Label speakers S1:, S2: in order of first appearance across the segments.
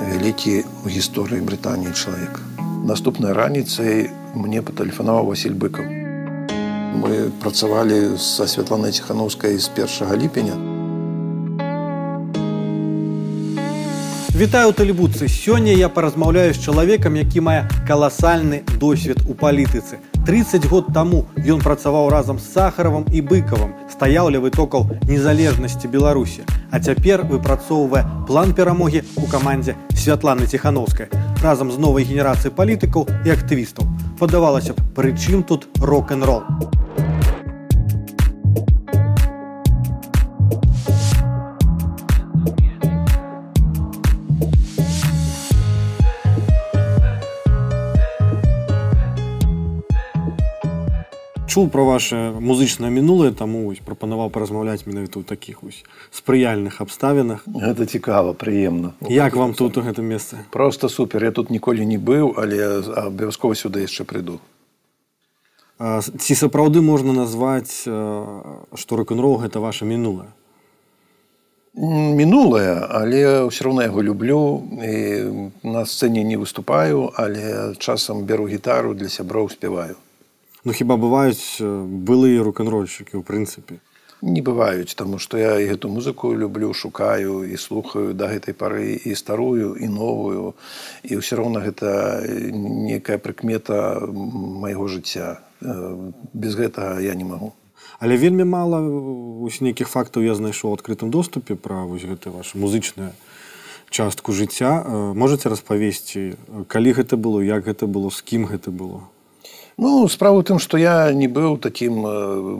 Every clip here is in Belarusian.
S1: вялікі ў гісторыі брытаніі чалавек наступнай раніцай мне патэлефанаваў василь быкаў мы працавалі са святланай ціхановскай з першага ліпеня
S2: Вітаю тэлебуцы сёння я паразмаўляю з чалавекам які мае каласальны досвед у палітыцы. 30 год таму ён працаваў разам з сахаравым і быкавым стаяў ля вытокаў незалежнасці беларусі. А цяпер выпрацоўвае план перамогі у камандзе святланы ціхановскай. Разам з новай генерацыяй палітыкаў і актывістаў. Падавалася б прычым тут рок-н-рол? у чуў пра ваше музычнае мінулае таму вось прапанаваў паразмаўляць менавіта ў такіх вось спрыяльных абставінах
S1: гэта цікава прыемна
S2: як вам тут у гэтым месцы?
S1: Просто супер. Я тут ніколі не быў але абавязкова сюды яшчэ прыйду.
S2: Ці сапраўды можна назваць што рок-н-рол гэта ваше мінулае?
S1: Мінулае але ўсё роўна яго люблю і на сцэне не выступаю але часам бяру гітару для сяброў спяваю
S2: Ну хіба бываюць былыя рок-н-рольшчыкі ў прынцыпе
S1: не бываюць таму што я і гэту музыку люблю шукаю і слухаю да гэтай пары і старую і новую. І ўсё роўна гэта некая прыкмета майго жыцця. Без гэтага я не магу.
S2: Але вельмі мала вось нейкіх фактаў я знайшоў адкрытым доступе пра вось гэта ваша музычная частку жыцця. Можаце распавесці калі гэта было як гэта было з кім гэта было
S1: Ну справа ў тым, што я не быў такім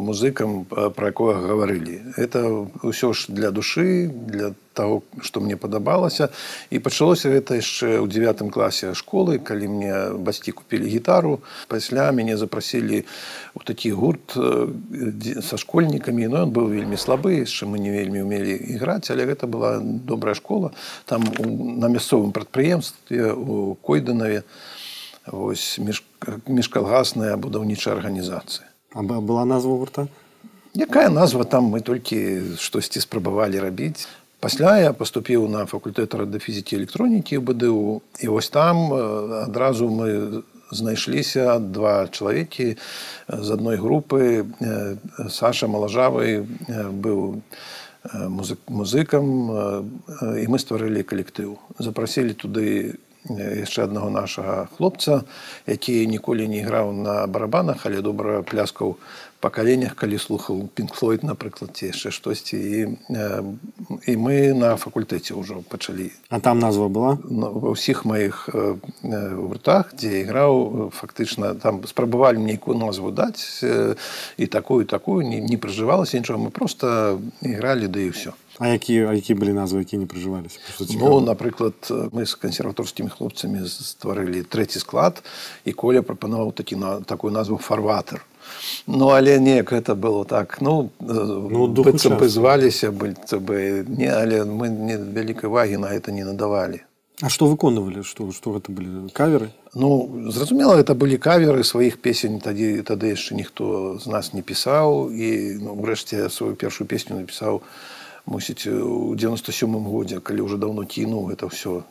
S1: музыкам, пра якога гаварылі. Это ўсё ж для душы, для таго, што мне падабалася. І пачалося гэта яшчэ ў девятым класе школы, калі мне бацькі купілі гітару. пасля мяне запрасілі ў такі гурт са школьнікамі. Ну, ён быў вельмі слабы, яшчэ мы не вельмі ўмелі іграць, але гэта была добрая школа. Там на мясцовым прадпрыемстве у Койданаве вось між, міжкалгасная будаўнічая арганізацыя.
S2: Была назва гурта?
S1: Якая назва там мы толькі штосьці спрабавалі рабіць. Пасля я паступіў на факультэт радыфізікі электронікі бДУ і вось там адразу мы знайшліся два чалавекі з адной групы саша малажавы быў музык музыкам і мы стварылі калектыў. Запрасілі туды яшчэ аднаго нашага хлопца, які ніколі не іграў на барабанах, але добра пляскаў па каленях, калі слухаў пінкфлойд, напрыклад, ці яшчэ штосьці і, і мы на факультэце ўжо пачалі.
S2: А там назва была
S1: ва ўсіх маіх гуртах, дзе іграў фактычна там спрабавалі нейкую назву даць і такую такую не, не пражывалася нічога мы просто ігралі да і ўсё.
S2: А які, які былі назвы, які не прыжываліся?
S1: Ну, напрыклад, мы з кансерваторскімі хлопцамі стварылі трэці склад і Коля прапанаваў такі на такую назву фарватер. Ну але неяк гэта было так ну, ну бы зваліся бы не але мы не вялікай вагі на гэта не надавалі.
S2: А што выконвалі што, што гэта былі каверы?
S1: Ну зразумела это былі каверы сваіх песень тады тады яшчэ ніхто з нас не пісаў і ну, ўрэшце сваю першую песню напісаў, мусіць у 97 годзе калі ўжо даўно кінуў гэта ўсё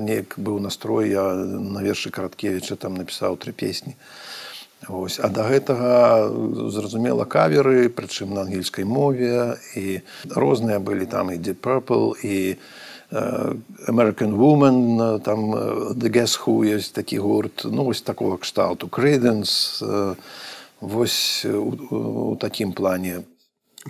S1: неяк быў настрой я на вершы караткевіча там напісаў тры песні Ось. а да гэтага зразумела каверы прычым на ангельскай мове і розныя былі там і deep purple і American woman там the guess who ёсць такі гурт ну вось такого кшталту. Крэйдэнс вось у, у такім плане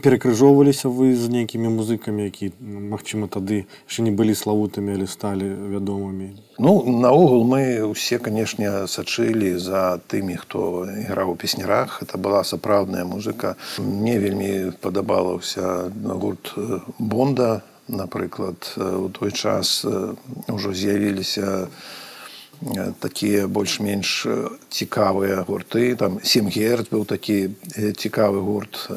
S2: перакрыжоўваліся вы з нейкімі музыкамі які магчыма тады яшчэ не былі славутымі але сталі вядомымі?
S1: Ну наогул мы усе канешне сачылі за тымі хто іграў у песнярах. Это была сапраўдная музыка. Мне вельмі падабалася гурт бонда напрыклад у той час ужо з'явіліся у такія больш-менш цікавыя гурты. Там сем герц быў такі цікавы гурт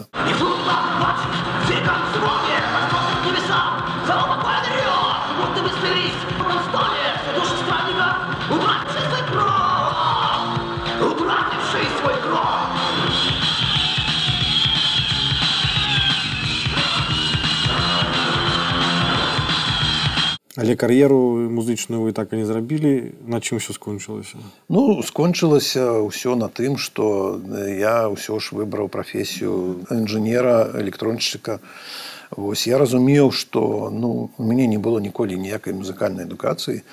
S2: Але кар'еру музычную вы так і не зрабілі. На чым усё скончылася?
S1: Ну скончылася ўсё на тым што я ўсё ж выбраў прафесію інжынера электроншчыка Вось я разумеў што ну у мяне не было ніколі ніякай музыкальнай адукацыі.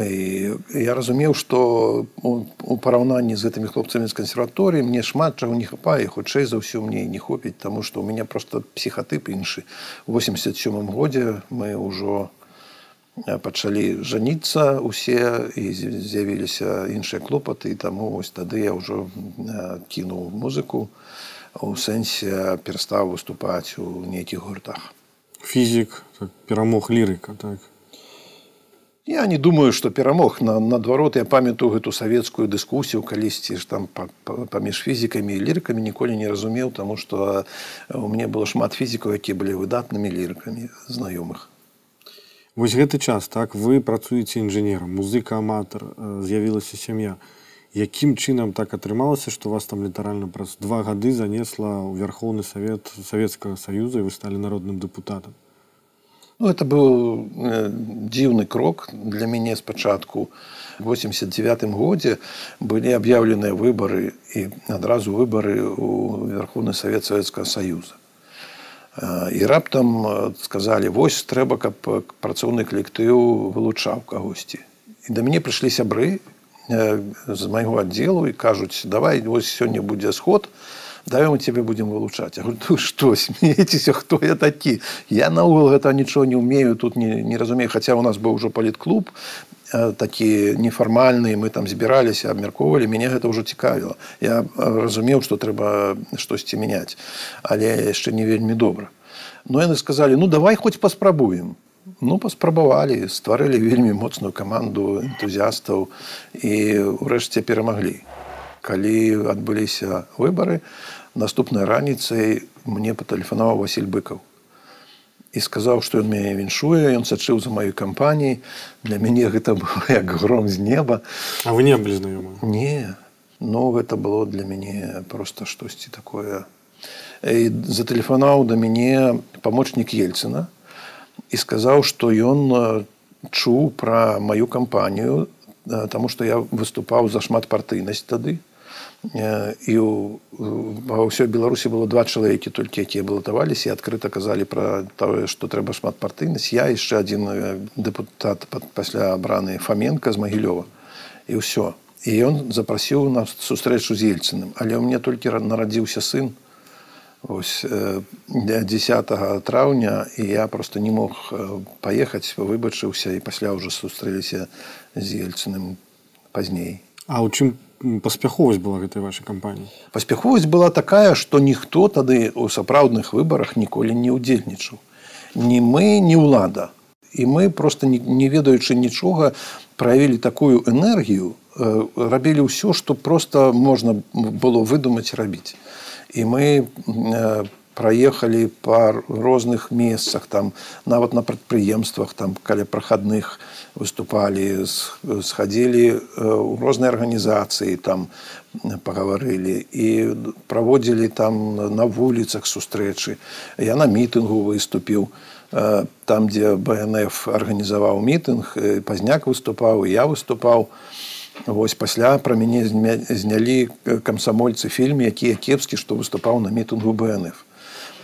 S1: І я разумеў што у параўнанні з гэтымі хлопцамі з кансерваторыі мне шмат чаго не хапае хутчэй за ўсё мне не хопіць таму што у мяне просто псіхатып іншы. 87 годзе мы ўжо пачалі жаніцца усе і з'явіліся іншыя клопаты і таму вось тады я ўжо кінуў музыку у сэнсе перастаў выступаць у нейкіх гуртах.
S2: Фізік так, перамог лірыка так?
S1: Я не думаю што перамог. На наадварот я памятаю гэту савецкую дыскусію калісьці ж там паміж фізікамі і лірыкамі ніколі не разумеў таму што у мяне было шмат фізікаў якія былі выдатнымі лірыкамі знаёмых
S2: Вось гэты час так вы працуеце інжынерам музыка аматар з'явілася сям'я. Якім чынам так атрымалася што вас там літаральна праз два гады занесла ў вярхоўны савет савецкага саюза і вы сталі народным дэпутатам?
S1: Ну, это быў э, дзіўны крок для мяне спачатку. 89 годзе былі аб'яўленыя выбары і адразу выбары ў верховны савет савецкага саюза і раптам сказалі вось трэба каб працоўны калектыў вылучаў кагосьці і да мяне прыйшлі сябры з майго аддзелу і кажуць давай вось сёння будзе сход давай мы цябе будзем вылучаць што смеецеся хто я такі? Я наогул гэта нічого не умею тут не, не разумею хаця у нас быў ужо палітклуб такі нефармальны мы там збіраліся абмяркоўвалі мяне гэта ўжо цікавіла я разумеў што трэба штосьці мяняць але яшчэ не вельмі добра. Но яны сказалі ну давай хоць паспрабуем ну паспрабавалі стварылі вельмі моцную каманду энтузіястаў і ўрэшце перамаглі. Калі адбыліся выбары наступнай раніцай мне патэлефанаваў василь быкаў і сказаў што ён мяне віншуе ён сачыў за маёй кампаніяй. Для мяне гэта было як гром з неба.
S2: А вы не былі знаёмы?
S1: Не но гэта было для мяне просто штосьці такое. І затэлефанаў да мяне памочнік ельцына і сказаў што ён чуў пра маю кампанію таму што я выступаў за шматпартыйнасць тады і ва ўсёй беларусі было два чалавекі толькі якія балатаваліся і адкрыта казалі пра тое што трэба шматпартыйнасць я яшчэ адзін дэпутат пасля абраны фаменка з магілёва і ўсё і ён запрасіў нас сустрэчу з ельцыным але ў мне толькі нарадзіўся сын. Ось 10 траўня і я просто не мог паехаць выбачыўся і пасля ўжо сустрэліся з ельцыным пазней
S2: а ў чым паспяховасць была гэтай вашай кампаніі?
S1: Паспяховасць была такая што ніхто тады у сапраўдных выбарах ніколі не ўдзельнічаў. Ні мы не ўлада. І мы просто не, ведаючы нічога праявілі такую энергію э, рабілі ўсё што просто можна было выдумаць рабіць. І мы э, праехалі па розных месцах там нават на прадпрыемствах там каля прахадных выступалі схадзілі э, ў розныя арганізацыі там пагаварылі і праводзілі там на вуліцах сустрэчы я на мітынгу выступіў э, там дзе бнф арганізаваў мітынг пазняк выступаў я выступаў Вось пасля пра мяне знялі камсамольцы фільм якія кепскі што выступаў на мітынгу бнф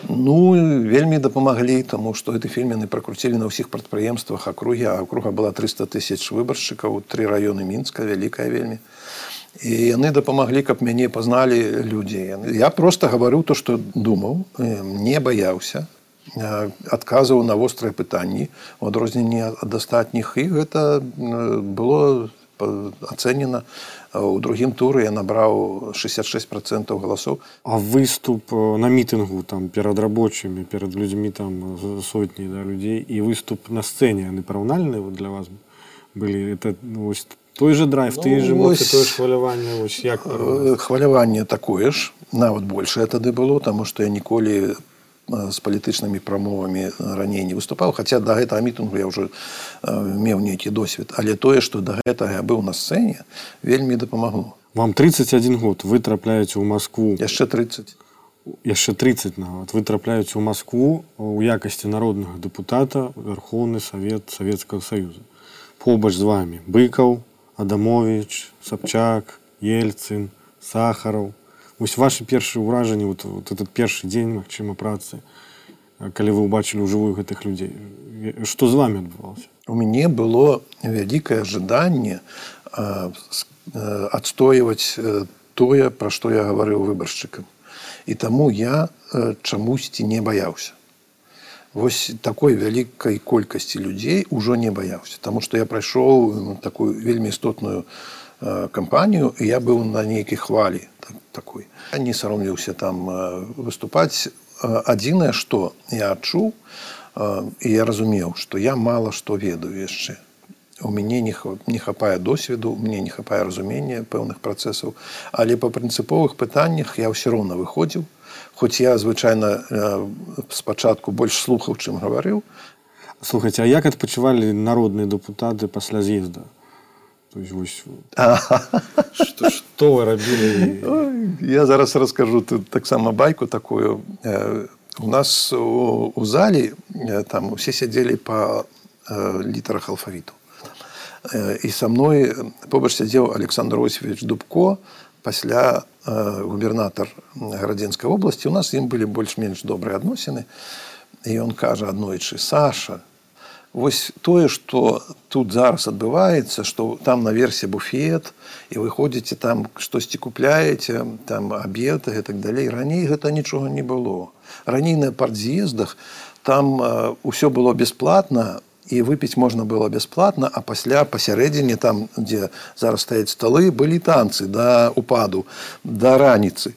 S1: Ну вельмі дапамаглі, таму што гэты фільм яны пракруцілі на ўсіх прадпрыемствах акругі, а акруга была 300 тысяч выбаршчыкаў, тры раёны мінска, вялікая вельмі. І яны дапамаглі, каб мяне пазналі людзей. Я проста гаварыў то, што думаў, не баяўся, адказваў на вострыя пытанні у адрозненні ад астатніх і гэта было ацэнена у другім туры я набраў 66 процентаў галасоў.
S2: А выступ на мітынгу там перад рабочымі перад людзьмі там сотні да, людзей і выступ на сцэне яны параўнальныя вот для вас былі? Это ну, вось, той же драйв ну, ты же хваляванне як
S1: хваляванне такое ж нават большее тады было таму што я ніколі з палітычнымі прамовамі раней не выступаў хаця да гэтага мітынгу я ўжо меў нейкі досвед. Але тое што да гэтага я быў на сцэне вельмі дапамагло.
S2: Вам 31 год. Вы трапляеце ў москву.
S1: Яшчэ 30
S2: яшчэ 30 нават. Вы трапляюць у Маскву у якасці народнага дэпутата Верховны Савет Савецкага Саюза. Побач з вами быкаў, Адамович, Сабчак, Ельцын, Сахараў. Вось ваши першыя ўражанні вот, вот этот першы дзень магчыма працы, калі вы ўбачылі ў жывую гэтых людзей. Што з вами адбывалася?
S1: У мяне было вялікае жаданне адстойваць тое, пра што я гаварыў выбаршчыкам. І таму я чамусьці не баяўся. Вось такой вялікай колькасці людзей ужо не баяўся, Таму што я прайшоў такую вельмі істотную кампанію і я быў на нейкай хвалі так, такой. Я не саромліўся там выступаць. Адзінае, што я адчуў і я разумеў, што я мала што ведаю яшчэ. У мяне не, не хапае досведу мне не хапае разумення пэўных працэсаў. Але па прынцыповых пытаннях я ўсё роўна выходзіў. Хоць я звычайна спачатку больш слухаў чым гаварыў.
S2: Слухайте а як адпачывалі народныя дэпутаты пасля з'езда
S1: что вы рабілі я зараз раскажу тут таксама байку такую. У нас у, у залі там усе сядзелі па літарах алфавіту і са мной побач сядзеў александр осифович дубко пасля губернатар гарадзенскай вобласці у нас ім былі больш-менш добрыя адносіны і ён кажа аднойчы саша вось тое што тут зараз адбываецца што там наверсе буфет і вы ходзіце там штосьці купляеце там абеты і так далей. Раней гэта нічога не было. Раней на партз'ездах там ўсё было бясплатна і выпіць можна было бясплатна а пасля пасярэдзіне там дзе зараз стаяць сталы былі танцы да упаду да раніцы.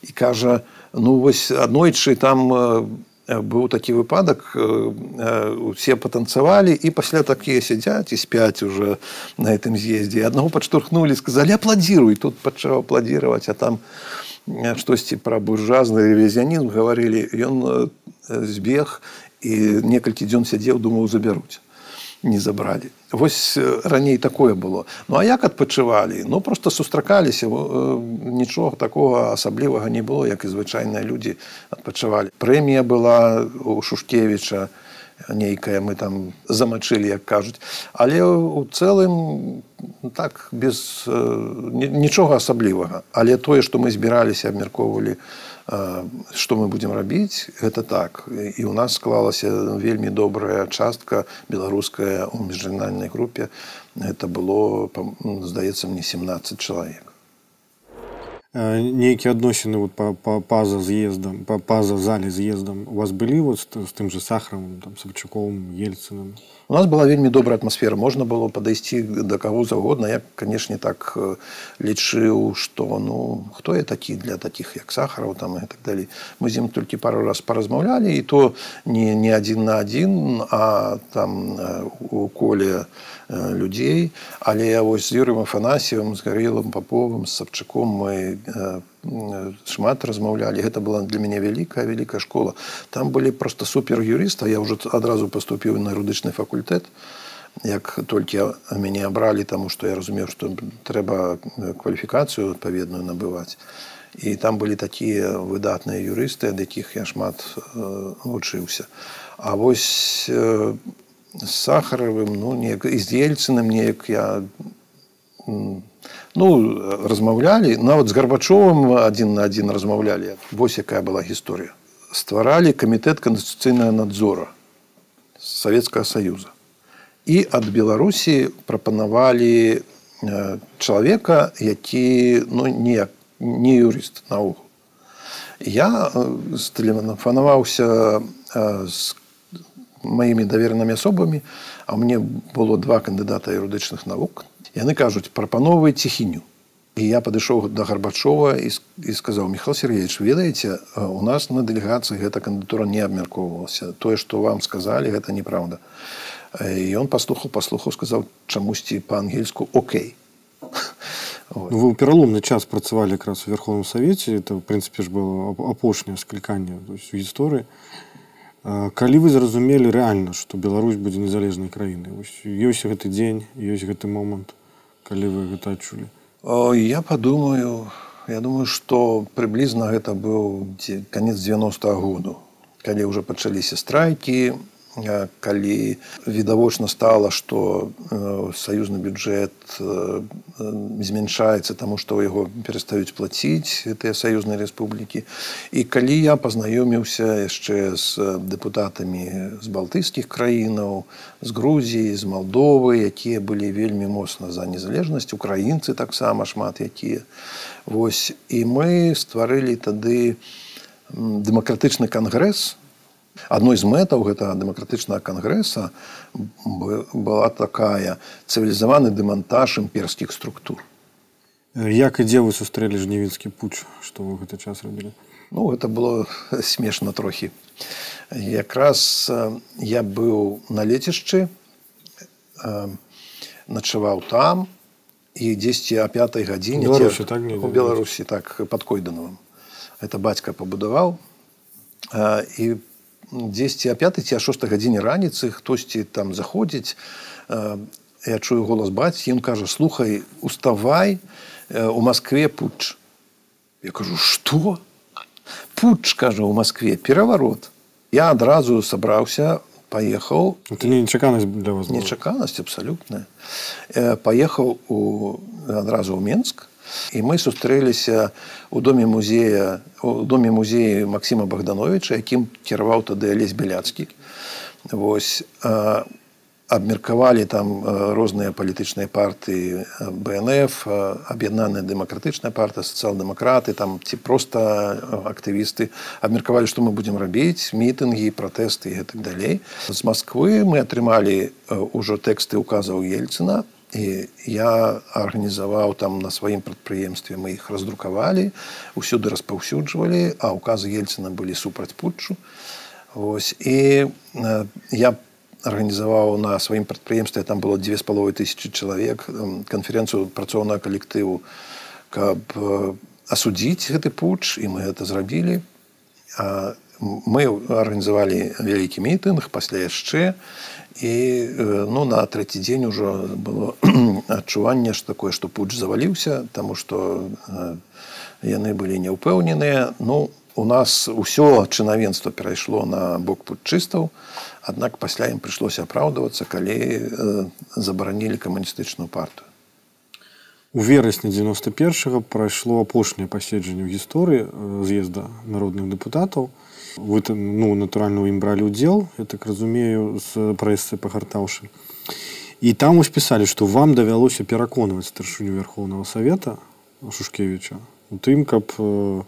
S1: І кажа ну вось аднойчы там быў такі выпадак усе патанцавалі і пасля такія сядзяць і спяць уже на гэтым з'ездзе аднаго падштурхнулі сказалі апладзіруй тут пачаў апладзіраваць а там штосьці пра буржазны рэвізянізм гаварылі ён збег і некалькі дзён сядзеў думаў забяруць Не забралі. Вось раней такое было. Ну а як адпачывалі? Ну просто сустракаліся нічога такого асаблівага не было як і звычайныя людзі адпачывалі. Прэмія была у шушкевича нейкая мы там замачылі як кажуць. Але у цэлым так без нічога асаблівага. Але тое што мы збіраліся абмяркоўвалі у што мы будзем рабіць гэта так. І у нас склалася вельмі добрая частка беларуская у міжнароднай групе это было здаецца мне 17 чалавек
S2: нейкія адносіны вот па, па, па-за з'ездам па, па-за зале з'ездам у вас былі вот з тым же сахарам там савчуком ельцыным
S1: у нас была вельмі добрая атмасфера можна было падысці да каго заўгодна я канешне так лічыў што ну хто я такі для таких як сахараў там і так далей мы з ім толькі пару раз паразмаўлялі і то не не адзін на адзін а там у коле людзей але вось юрым афанасіем з гарэлым паповым сапчаком мы шмат размаўлялі. Гэта была для мяне вялікая вялікая школа. Там былі просто супер юрыста я ўжо адразу паступіў на юрыдычны факультэт. Як толькі мяне абралі таму што я разумеў што трэба кваліфікацыю адпаведную набываць. І там былі такія выдатныя юрысты ад якіх я шмат вучыўся. А вось з сахаравым ну неяк і з ельцыным неяк я ну размаўлялі нават з гарбачовым адзін на адзін размаўлялі вось якая была гісторыя стваралі камітэт канстытуцыйнага надзора савецкага саюза і ад беларусі прапанавалі чалавека які ну неяк не юрыст наогул я стэлефанаваўся з маімі давернымі асобамі а мне было два кандыдата юрыдычных навук яны кажуць прапановвай ціхіню і я падышоў да гарбачова і, і сказаў михаил сергеевич ведаеце у нас на дэлегацыі гэта кандыдатура не абмяркоўвалася тое што вам сказалі гэта неправда і ён паслухаў паслухаў сказаў чамусьці па-ангельску Окей
S2: вы ў пераломны час працавалі якраз у верховным савеце это в прынцыпе ж было апошняе скліканне у гісторыі калі вы зразумелі рэальна што Беларусь будзе незалежнай краінай ёсць гэты дзень ёсць гэты момант калі вы гэта адчулі?
S1: Я падумаю я думаю что прыблізна гэта быў конец 90 -го году калі ўжо пачаліся страйкі калі відавочна стала што саюзны бюджэт змяншаецца таму што ў яго перастаюць плаціць гэтыя саюзныя рэспублікі. І калі я пазнаёміўся яшчэ з дэпутатамі з балтыйскіх краінаў з грузіі з малдовы якія былі вельмі моцна за незалежнасць украінцы таксама шмат якія. Вось і мы стварылі тады дэмакратычны кангрэс адной з мэтаў гэтага дэмакратычнага кангрэса была такая цывілізаваны дэмантаж імперскіх структур.
S2: Як і дзе вы сустрэлі жнівінскі пуч? Што вы гэты час рабілі?
S1: Ну это было смешна трохі. Якраз я быў на лецішчы начаваў там і дзесьці о пятой гадзіне
S2: так
S1: у беларусі так под койданавым это бацька пабудаваў і по дзесьці а пятой ці а шостой гадзіне раніцы хтосьці там заходзіць э, я чую голас бацькі ён кажа слухай уставай э, у москве путч я кажу что путч кажа у москве пераварот я адразу сабраўся паехаў.
S2: Это не нечаканасць для вас
S1: нечаканасць абсалютная. Э, паехаў у адразу ў менск і мы сустрэліся у доме музея у доме музеі Масіма богдановича якім кіраваў тады алесь беляцкі. Вось абмеркавалі там розныя палітычныя партыі бнф аб'яднаная дэмакратычная партыя сацыял-дэмакраты там ці проста актывісты абмеркавалі што мы будзем рабіць мітынгі пратэсты і гэтак далей. З москвы мы атрымалі ўжо тэксты указаў ельцына і я арганізаваў там на сваім прадпрыемстве мы іх раздрукавалі усюды распаўсюджвалі а указы ельцына былі супраць путчу. Вось і э, я арганізаваў на сваім прадпрыемстве там было дзве з паловай тысячи чалавек канферэнцыю працоўнага калектыву каб э, асудзіць гэты пуч і мы гэта зрабілі мы арганізавалі вялікі мітынг пасля яшчэ і ну на трэці дзень ужо было адчуванне ж такое што пуч заваліўся таму што яны былі няўпэўненыя ну у нас усё чынавенства перайшло на бок путчыстаў аднак пасля ім прыйшлося апраўдвацца калі забаранілі камуністычную партыю
S2: у верасні 91 прайшло апошняе паседжанне ў гісторыі з'езда народных дэпутатаў вы ну натуральна ім бралі удзел я так разумею з прэсы пагартаўшы і там успісалі што вам давялося пераконваць старшыню верхоўнага савета шушкевича. У тым каб э,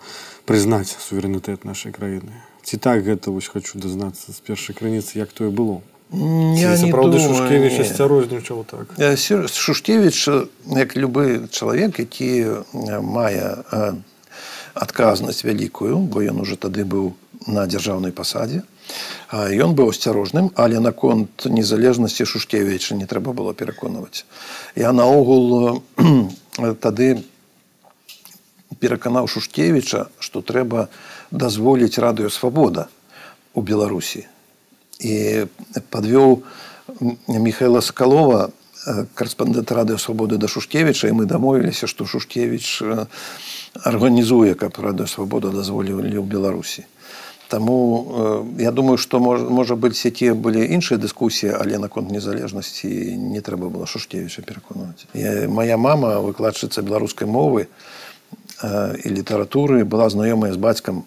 S2: прызнаць суверэнітэт нашай краіны ці так гэта вось хочу дазнацца з першай крыніцы як тое было.
S1: Шушкевичасцярознічаў так. Шушкевич як любы чалавек які мае адказнасць вялікую бо ён уже тады быў на дзяржаўнай пасадзе. Ён быў асцярожным, але наконт незалежнасці Шушкевіча не трэба было пераконваць. Я наогул тады пераканаў Шушкевіча, што трэба дазволіць радыёвабода у Беларусі. І падвёў Михайла Сакалова, карэспандэнт радыёвабоды да Шушкевіча і мы дамовіліся, што Шушкевіч арганізуе, каб радыёвабода дазволілі ў Беларусі. Таму я думаю, што можа, можа быць, якія былі іншыя дыскусіі, але наконт незалежнасці не трэба было Шушкевіча пераконваць. Мая мама, выкладчыца беларускай мовы і літаратуры была знаёмая з бацькам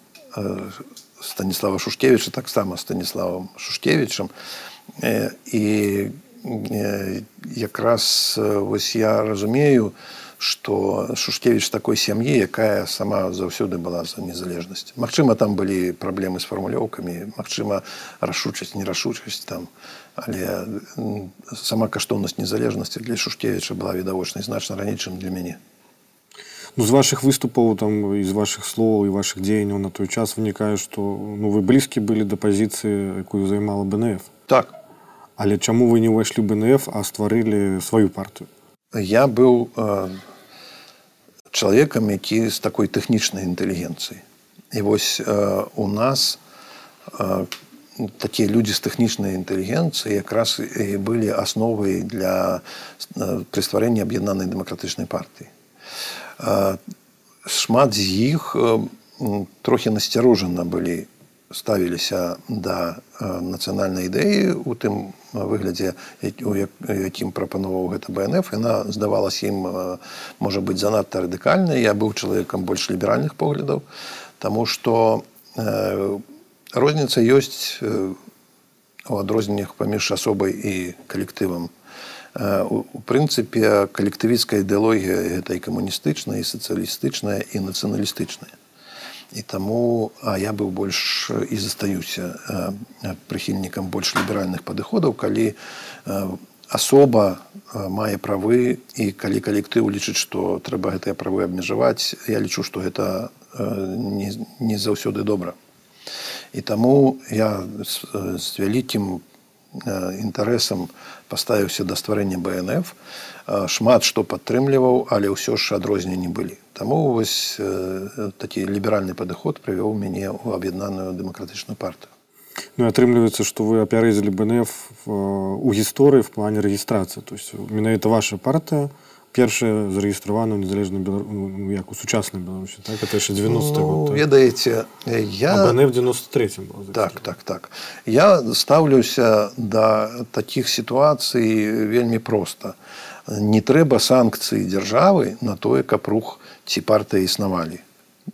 S1: Станіслава Шушкевіча, таксама Станіславам Шушкевічам. І якраз вось я разумею, што шушкевич такой сям'і якая сама заўсёды была за незалежнасць. Мачыма там былі праблемы з фармулёўкамі Мачыма рашучасць нерашучасць там але сама каштоўнасць незалежнасці для шушкевича была відавочнай значна раней чым для мяне.
S2: Ну, з ваших выступаў там з ваших словаў і ваших дзеянняў на той час вынікае што ну вы блізкі былі да пазіцыі якую займала бнф
S1: так.
S2: Але чаму вы не ўвайшлі бнф а стварылі сваю партыю
S1: я быў э, чалавекам які з такой тэхнічнай інтэлігенцыі і вось э, у нас э, такія людзі з тэхнічнай інтэлігенцыі якраз і былі асновай для э, прыстварэння аб'яднанай дэмакратычнай партыі. Шмат з іх трохі насцярожана былі ставіліся да нацыянальнай ідэі у тым выглядзе якім прапановаў гэта бнф яна здавалася ім можа быць занадта радыкальнай. Я быў чалавекам больш ліберальных поглядаў Таму што розніца ёсць у адрозненнях паміж асобай і калектывам. У прынцыпе калектывісцкая ідэалогія гэта і камуністычная і сацыялістычная і нацыяналістычная і таму я быў больш і застаюся прыхільнікам больш ліберальных падыходаў калі асоба мае правы і калі калектыў лічыць што трэба гэтыя правы абмежаваць я лічу што гэта не, не заўсёды добра. І таму я з, з вялікім інтарэсам паставіўся да стварэння бнф шмат што падтрымліваў але ўсё ж адрозненні былі таму вось такі ліберальны падыход прывёў мяне ў аб'яднаную дэмакратычную партыю
S2: Ну, атрымліваецца што вы апярэзілі бнф у гісторыі в плане рэгістрацыі то есть менавіта ваша партыя першая зарэгістравана ў незалежна ну, як у сучаснай беларусі так это яшчэ 90
S1: ну, ведаеце я
S2: в 93
S1: так так так я стаўлюся да таких сітуацый вельмі проста не трэба санкцыі дзяржавы на тое каб рух ці партыі існавалі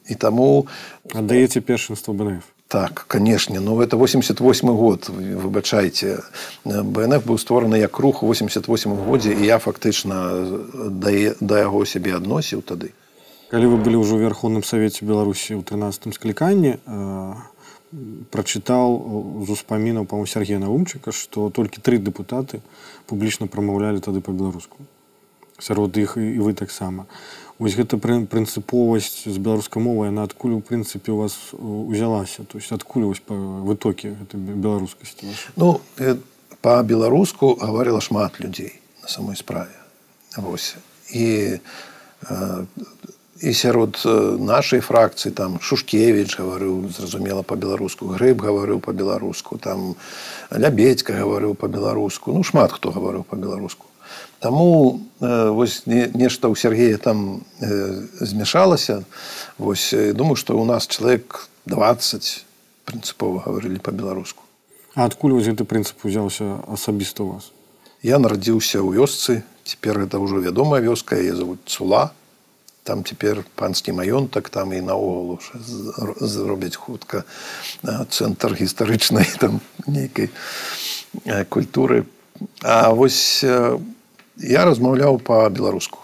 S1: і таму
S2: аддаеце першынства бнф
S1: Так, канешне, ну это 88 год выбачайце БНФ быў створаны як рух у 88 годзе і я фактычна да, да яго сябе адносіў тады.
S2: Калі вы былі ўжо верхоўным савеце Беларусі ў 13 скліканні прачытаў з успамінаў па Сергея Наумчыка, што толькі тры дэпутаты публічна прамаўлялі тады па-беларуску. сярод іх і вы таксама вось гэта прынцыповасць з беларускай мовай яна адкуль у прынцыпе у вас узялася? То есть адкуль вось па вытокі гэтай беларускасці
S1: ну по-беларуску гаварыла шмат людзей на самой справе. Вось. І і сярод нашай фракцыі там шушкевич гаварыў зразумела по-беларуску грыб гаварыў по-беларуску там лябедька гаварыў по-беларуску ну шмат хто гаварыў по-беларуску Таму вось нешта ў Сергея там змяшалася. Вось думаю што ў нас чалавек 20 прынцыпова гаварылі па-беларуску.
S2: А адкуль вось гэты прынцып узяўся асабіста у вас?
S1: Я нарадзіўся ў вёсцы цяпер гэта ўжо вядомая вёска я зовут цула. Там цяпер панскі маёнтак там і наогул зробяць хутка цэнтр гістарычнай там нейкай культуры. А вось я размаўляў па-беларуску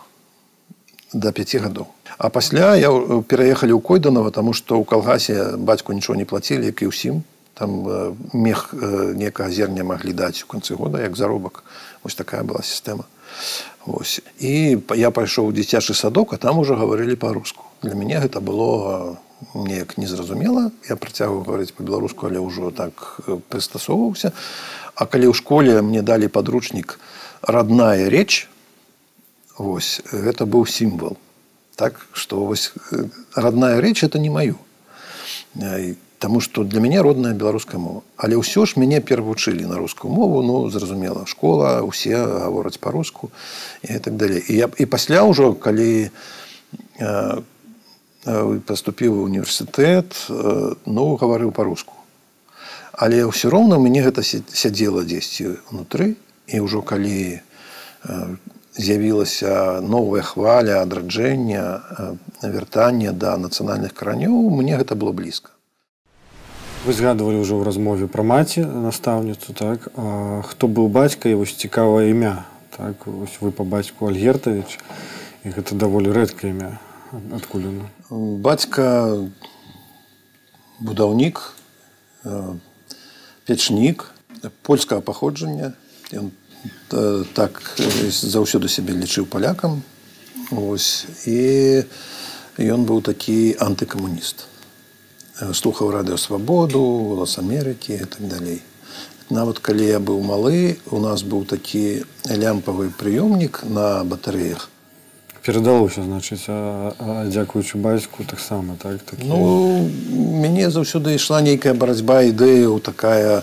S1: до 5 гадоў. А пасля я пераехалі ў койданова тому что ў калгасе бацьку нічого не плацілі як і ўсім. Там мех некага зерня маглі даць у канцы года як заробак. Ось такая была сістэма. Ось і я пайшоў у дзіцячы садок а там уже гаварылі па-руску. Для мяне гэта было неяк незразумела. Я працягваў гаварыць па-беларуску але ўжо так прыстасоўваўся. А калі ў школе мне далі падручнік родная речь вось гэта быў сімвал так что вось родная речь это не маю Таму что для мяне родная беларуская мова. Але ўсё ж мяне перавучылі на рускую мову ну зразумела школа усе гавораць по-руску і так далей. І я і пасля ўжо калі э, поступіў у універсітэт э, ну гаварыў по-руску але ўсё роўна мяне гэта сядзела дзесьці унутры і ўжо калі з'явілася новая хваля адраджэння вяртання да нацыянальных каранёў мне гэта было блізка.
S2: Вы згадывалі ўжо ў размове пра маці настаўніцу так? А, хто быў бацька і вось цікавае імя так? Вось вы па бацьку альгертавіч і гэта даволі рэдкае імя адкуль
S1: бацька будаўнік печнік польскага паходжання ён так заўсёды сябе лічыў палякам. Ось, і ён быў такі антыкамуніст. Слухаў радыёвабоду голас Амерыкі і так далей. Нават калі я быў малы у нас быў такі лямпавы прыёмнік на батарэях
S2: перадалося значыць дзякуючы бацьку таксама так такі...
S1: ну мяне заўсёды ішла нейкая барацьба ідэяў такая.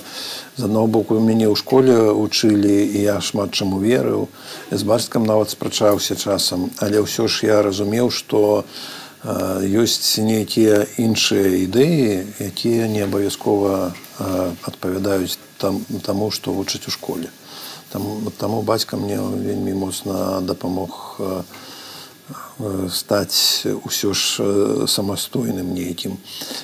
S1: З аднаго боку мяне ў школе вучылі і я шмат чаму верыў. З бацькам нават спрачаўся часам але ўсё ж я разумеў што ёсць нейкія іншыя ідэі якія не абавязкова адпавядаюць там таму што вучыць у школе. Там таму бацька мне вельмі моцна дапамог стаць усё ж самастойным нейкім.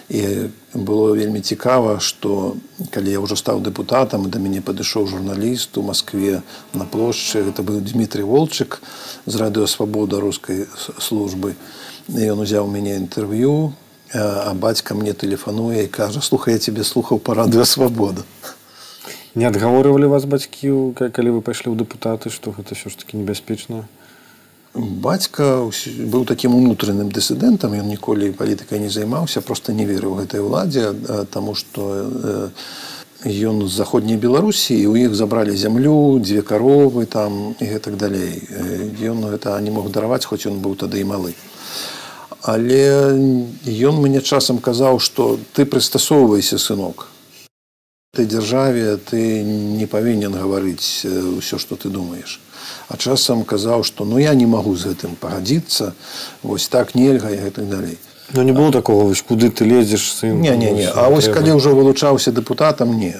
S1: І было вельмі цікава што калі я ўжо стаў дэпутатам да мяне падышоў журналіст у москве на плошчы это быў дмітрий волчык з радыёвабода рускай службы. Ён узяў мяне інтэрв'ю а бацька мне тэлефануе і кажа слухай я тебе слухаў па радыёвабода
S2: не адгаворывалі вас бацькі калі вы пайшлі ў дэпутаты што гэта ўсё ж таки небяспечна
S1: бацька быў такім унутраным дысідэнтам ён ніколі палітыкай не займаўся просто не верыў гэтай уладзе таму што ён з заходняй беларусі і у іх забралі зямлю дзве каровы там і гэтак далей. Ён гэта не мог дараваць хоць ён быў тады і малы. Але ён мне часам казаў што ты прыстасоўвайся сынок. Этой дзяржаве ты не павінен гаварыць ўсё што ты думаешь а часам казаў што ну я не магу з гэтым пагадзіцца вось так нельга і гэтак далей.
S2: Ну не было такого вось куды ты лезеш сын?
S1: Не не не. А вось калі ўжо вылучаўся дэпутатам не.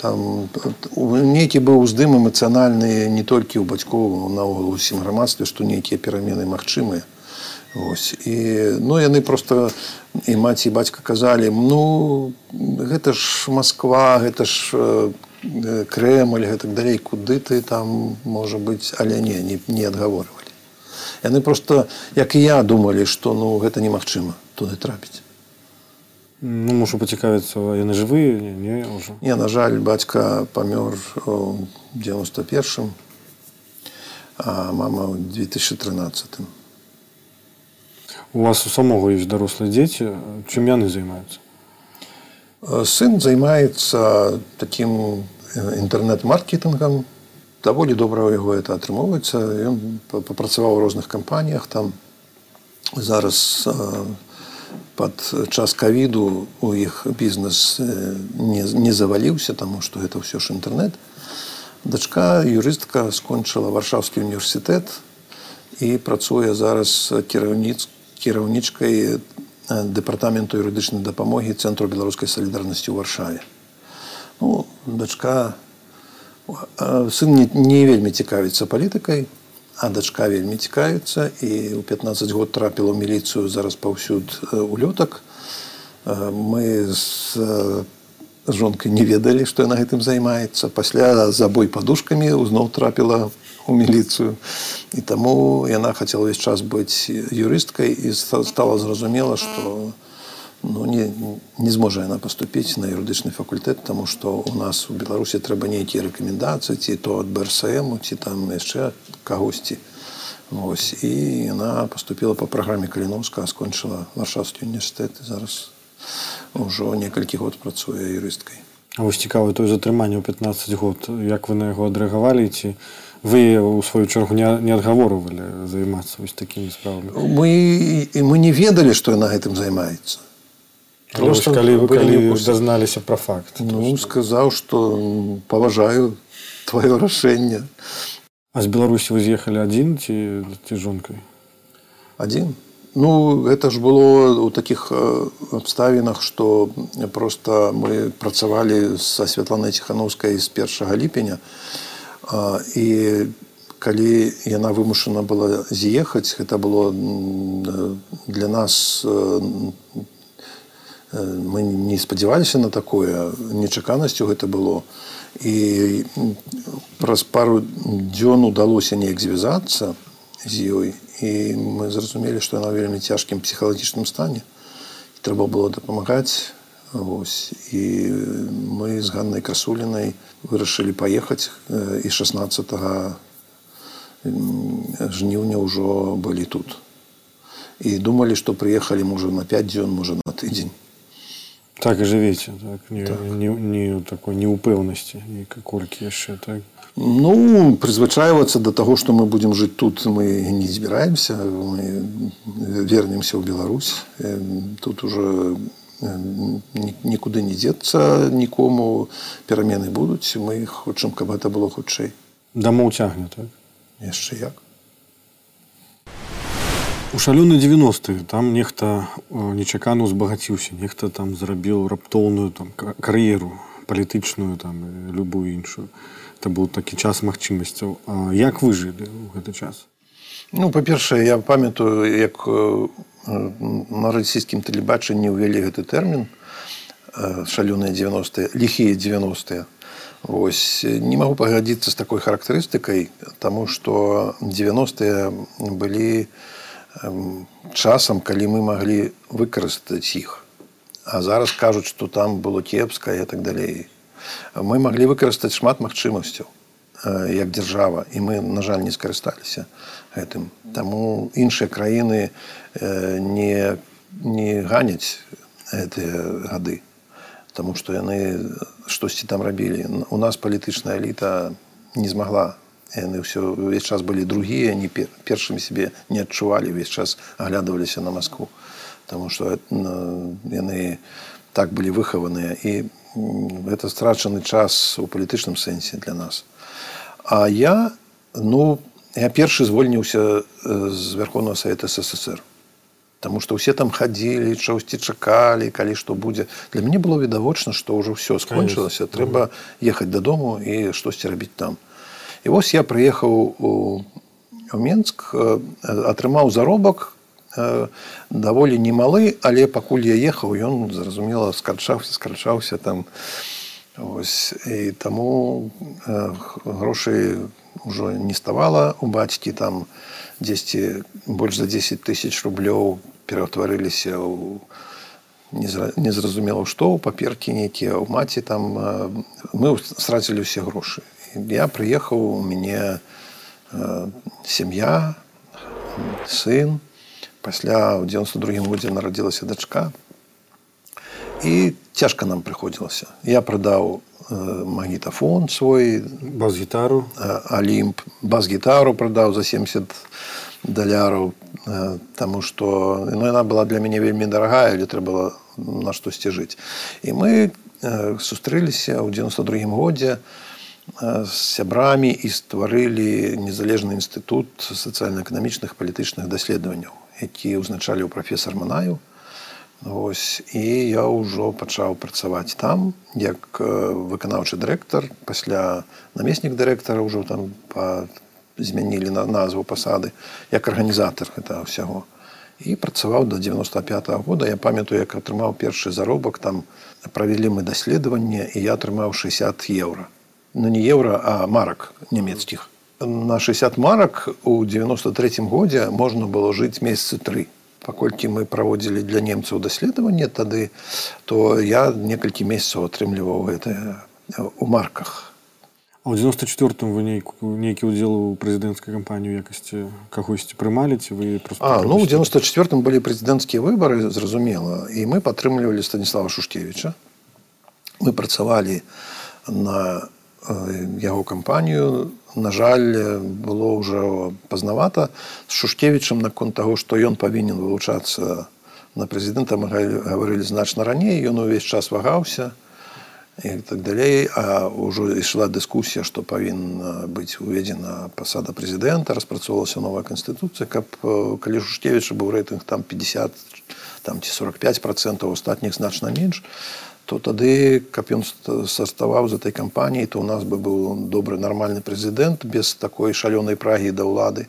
S1: Там нейкі быў уздым эмацыянальны не толькі ў бацькоў наогул усім грамадстве што нейкія перамены магчымыя. Ось. і ну яны просто і маці і бацька казалі ну гэта ж москва гэта ж крэмль гэтак далей куды ты там можа быць але не не, не адгаворвалі. Яны просто як і я думалі што ну гэта немагчыма туды трапіць.
S2: Ну мушу пацікавіцца яны жывыя не, не,
S1: ўжо. не на жаль бацька памёр у 91 а мама ў 2013
S2: у вас у самого ёсць дарослыя дзеці чым яны займаюцца
S1: сын займаецца таким інтэрнэт-маркетынгам. Даволі добра ў яго это атрымоўваецца. Ён папрацаваў у розных кампаніях там. Зараз под час кавіду у іх бізнес не, не заваліўся таму што гэта ўсё ж інтэрнэт. Дачка юрыстка скончыла варшаўскі універсітэт і працуе зараз кіраўніц кіраўнічкай дэпартаменту юрыдычнай дапамогі цэнтру беларускай салідарнасці ў варшаве ну, дачка сын не, не вельмі цікавіцца палітыкай а дачка вельмі цікавіцца і ў 15 год трапіла міліцыю зараз паўсюд улётак мы з жонкай не ведалі што на гэтым займаецца пасля забой падушкамі зноў трапіла у міліцыю і таму яна хацела ўвесь час быць юрысткай і стала зразумела што ну, не, не зможа яна паступіць на юрыдычны факультэт таму што у нас у беларусі трэба нейкія рэкамендацыі ці то ад брсму ці там яшчэ кагосьці Вось, і яна поступила по праграме каліновска скончыла варшавскі універсітэт зараз ўжо некалькі год працуе юрысткай
S2: вось цікава той затрыманне ў 15 год. Як вы на яго адрэагавалі ці вы у сваю чаргу не, не адгаворвалі займацца вось такімі справамі?
S1: Мы мы не ведалі што на гэтым займаецца.
S2: Просто калі вы калі дазналіся пра факт
S1: ну сказаў што паважаю твоё рашэнне.
S2: А з беларусі вы з'ехалі адзін ці ці жонкай?
S1: Адзін. Ну гэта ж было у такіх абставінах што просто мы працавалі са святланай ціхановскай з першага ліпеня і калі яна вымушана была з'ехаць гэта было для нас мы не спадзяваліся на такое нечаканасцю гэта было. І праз пару дзён удалося неяк звязацца з ёй і мы зразумелі што яна вельмі цяжкім псіхалагічным стане. Трэба было дапамагаць Вось. і мы з ганнай красулінай вырашылі паехаць і 16 жніўня ўжо былі тут. І думалі што прыехалі можа на 5 дзён можа на тыдзень.
S2: Так і жывеце так, не, так. не, не такой неупэўнасці колькі яшчэ так?
S1: Ну прызвычайвацца до таго што мы будзем жыць тут мы не збіраемся мы вернемся ў Беларусь. Тут уже нікуды не дзецца нікому перамены будуць мы хочам каб гэта было хутчэй.
S2: Дамоў цягне так?
S1: Яшчэ як.
S2: У шалёны 90 там нехта нечакана узбагаціўся нехта там зрабіў раптоўную там кар'еру палітычную там любую іншую. Это быў такі час магчымасцяў. Як вы жылі ў гэты час?
S1: Ну па-першае я памятаю як на расійскім тэлебачанні ўвялі гэты тэрмін шалёныя 90 ліхія 90 Вось не магу пагадзіцца з такой характарыстыкай, таму што 90е былі часам, калі мы маглі выкарыстаць іх. А зараз кажуць, што там было кепска і так далей. Мы маглі выкарыстаць шмат магчымасцяў як дзяржава і мы на жаль не скарысталіся гэтым таму іншыя краіны не не ганяць гэтыя гады Таму што яны штосьці там рабілі. У нас палітычная эліта не змагла. Яны ўсё ўвесь час былі другія, не першымі сябе не адчувалі, увесь час аглядваліся на Маскву. Таму што яны так былі выхаваныя і гэта страчаны час у палітычным сэнсе для нас. А я ну я першы звольніўся з вярхоўнага савета ссср Таму што ўсе там хадзілі, чаўсьці чакалі, калі што будзе. Для мяне было відавочна, што ўжо ўсё скончылася, трэба ехаць дадому і штосьці рабіць там. І вось я прыехаў у, у Менск, атрымаў заробак даволі немалы, але пакуль я ехаў, ён зразумела скарчаўся, скарчаўся там. Ось, і таму грошай ўжо не ставала у бацькі там дзесьці больш за 10 тысяч рублёў пераўтварыліся ў незразумела што ў паперкі нейкія ў маці там мы страцілі ўсе грошы я прыехаў у мяне сям'я сын. Пасля ў 92 годзе нарадзілася дачка і цяжка нам прыходзілася я прадаў магнітафон свой
S2: бас-гітару
S1: алімп бас-гітару прадаў за 70 даляраў Таму што ну, яна была для мяне вельмі дарагая, але трэба было на штосьці жыць. І мы сустрэліся ў 92 годзе з сябрамі і стварылі незалежны інстытут сацыяльна-эканамічных палітычных даследаванняў, які ўзначалі ў прафесор Манаю. Вось, і я ўжо пачаў працаваць там як выканаўчы дырэктар. Пасля намеснік дырэктара ўжо там па змянілі на назву пасады як арганізатар гэтага ўсяго. І працаваў до 95 -го года. Я памятаю як атрымаў першы заробак там правялі мы даследаванне і я атрымаў 60 еўра. Ну не еўра а марак нямецкіх. На 60 марак у 93 годзе можна было жыць месяцы тры паколькі мы праводзілі для немцаў даследаванне тады то я некалькі месяцаў атрымліваў гэта у марках
S2: А ў 94 вы нейку нейкі ўдзел у прэзідэнцкай кампанію якасці кагосьці прымалі ці вы
S1: просто а, ну у 94 былі прэзідэнцкія выбары зразумела і мы падтрымлівалі станіслава шушкевича мы працавалі на яго кампанію. На жаль было ўжо пазнавата з шушкевичам наконт таго што ён павінен вылучацца на прэзідэнта. Мы гаварылі значна раней ён увесь час вагаўся і так далей а ўжо ішла дыскусія што павінна быць уведзена пасада прэзідэнта распрацоўвалася новая канстытуцыя каб калі шушкевіча быў рэйтынг там 50 там ці 45 процентаў астатніх значна менш. то тады каб ён саставаў з этой кампаніі то у нас бы быў добры нармальны прэзідэнт без такой шалёнай прагі да ўлады.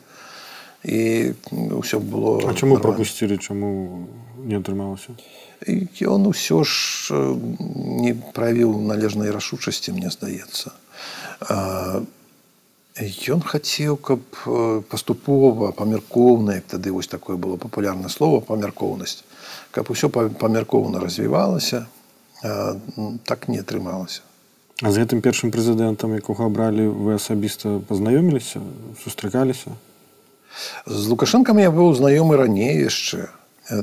S1: І ўсё было
S2: а чаму пропусцілі чаму не атрымалася?
S1: Ён усё ж не правіў належнай рашучасці мне здаецца. Ён хацеў каб паступова памяркоўна як тады вось такое было папулярнае слово памяркоўнасць каб усё памяркоўна развівалася так не атрымалася
S2: а з гэтым першым прэзідэнтам якога абралі вы асабіста пазнаёміліся сустракаліся?
S1: З лукашэнкам я быў знаёмы раней яшчэ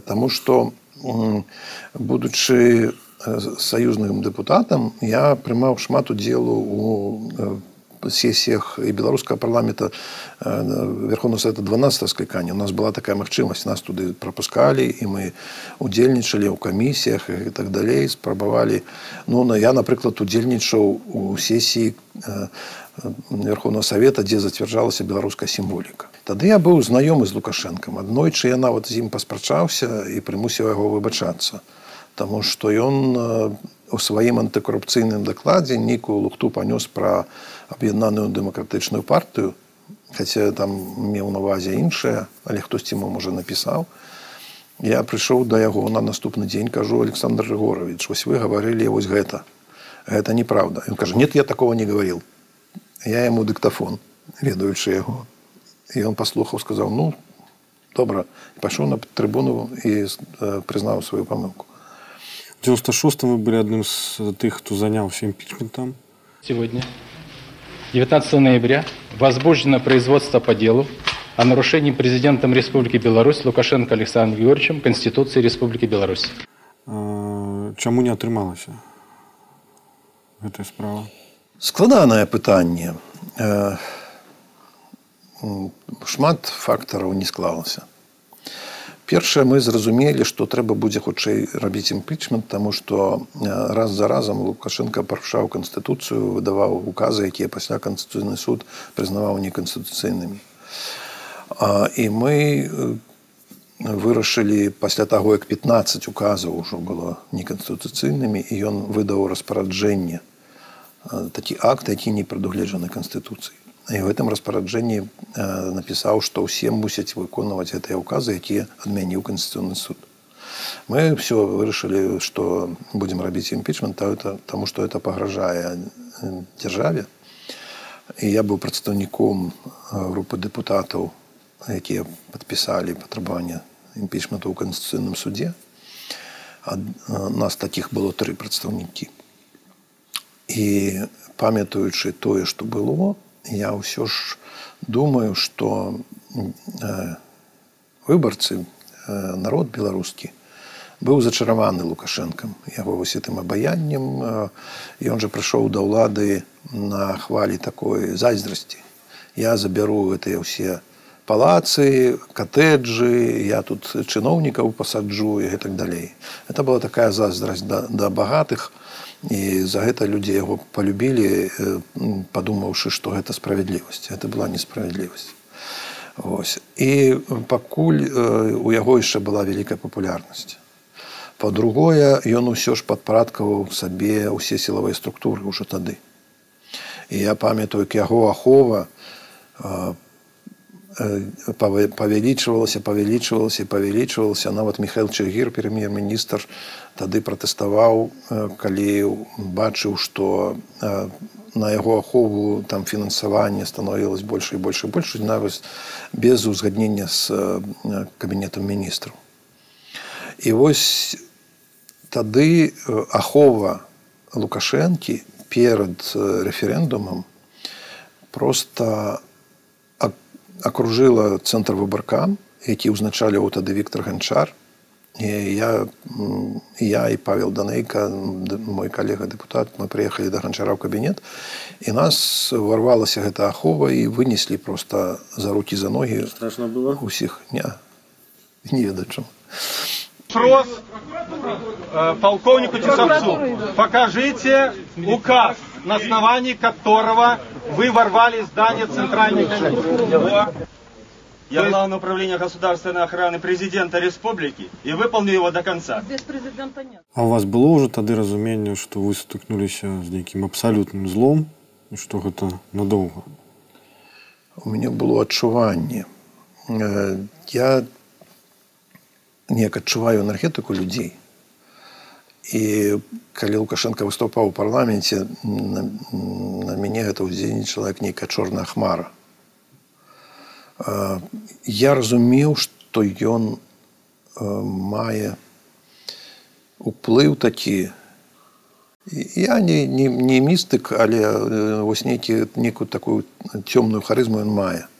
S1: таму што будучы саюзным дэпутатам я прымаў шмат удзелу у сесіях і беларускага парламента верховна совета 12 склікання у нас была такая магчымасць нас туды пропускалі і мы удзельнічалі ў камісіях і так далей спрабавалі ну на я напрыклад удзельнічаў у сесіі верховного совета дзе зацвярджалася беларуская сімволіка Тады я быў знаёмы з лукашэнкам аднойчы я нават з ім паспрачаўся і прымусіў яго выбачацца Таму што ён у сваім антыкарупцыйным дакладзе нейкую лухту панёс пра аб'яднаную дэмакратычную партыю хаця там меў на увазе іншае але хтосьці ему можа напісаў я прыйшоў да яго на наступны дзень кажу александр григорович вось вы гаварылі вось гэта. Гэта неправда ён кажа нет я такого не говорил я ему дыктафон ведаючы яго і он паслухаў сказаў ну добра пайшоў на трыбуну і прызнаў сваю памылку
S2: 96 вы были одним из тех кто занялся импичментом
S3: сегодня 19 ноября возбуждено производство по делу о нарушении президентом Республики Беларусь Лукашенко Александром Георгиевичем Конституции Республики Беларусь.
S2: А, чему не атрымалася эта справа?
S1: Складанае пытанне. Шмат фактараў не склалася. Першае мы зразумелі, што трэба будзе хутчэй рабіць імпічмент, таму што э, раз за разам Лукашенко парушаў канстытуцыю, выдаваў указы, якія пасля канстытуцыйны суд прызнаваў неканстытуцыйнымі. І мы вырашылі пасля таго як 15 указаў ужо было неканстытуцыйнымі і ён выдаў распараджэнне такі акт які не прадугледжаны канстытуцыі і в гэтым распараджэнні напісаў што ўсе мусяць выконваць гэтыя ўказы якія адмяніў канстытуцыйны суд. Мы все вырашылі што будзем рабіць імпічмент таму што это пагражае дзяржаве і я быў прадстаўніком групы дэпутатаў якія падпісалі патрабаванне імпічменту ў канстытуцыйным судзе нас такіх было тры прадстаўнікі і памятаючы тое што было я ўсё ж думаю што выбарцы народ беларускі быў зачараваны лукашэнкам яго вось гэтым абаяннем ён жа прыйшоў да ўлады на хвалі такой зайздрасці. Я забяру гэтыя ўсе палацы катэджы я тут чыноўнікаў пасаджу і гэтак далей. Это была такая заздрасць да, да багатых і за гэта людзі яго полюбілі падумаўшы што гэта справядлівасць это была несправядлівасць Вось. і пакуль у яго яшчэ была вялікая папулярнасць по-другое ён усё ж падпарадкаваў сабе ўсе сілавыя структуры ўжо тады і я памятаю як яго ахова по павялічвалася павялічвалася павялічвалася нават михаил чагір прэм'ер-міністр тады пратэставаў калі бачыў што на яго ахову там фінансаванне становілось больш і больш і больш нават без узгаднення з кабінетам міністраў. І вось тады ахова лукашэнкі перад рэферэндумам просто акружыла цэнтр выбарка які ўзначаліў тады Віктор ганчар і я я і павел данейка мой калега депутат мы прыехалі да ганчара ў кабінет і нас варвалася гэта ахова і вынеслі просто за руки за ногі
S2: страшно было?
S1: усіх. Не не ведачым
S4: Вопрос э, полковнику Тесовцу. Покажите указ, на основании которого вы ворвали здание Центральной комиссии.
S5: Я Главное управление государственной охраны президента республики и выполню его до конца.
S6: Без президента нет.
S2: А у вас было уже тады разуменне, что вы стыкнуліся з нейкім абсалютным злом і што гэта надоўга?
S1: У мяне было адчуванне. Я неяк адчуваю энергетыку людзей. І калі Лукашенко выступаў у парламенце, на, на мяне гэта ўздзейнічала як нейкая чорная хмара. Я разумеў, што ён мае уплыў такі. Я не, не, не містык, але вось нейкі некую такую цёмную харызму ён мае.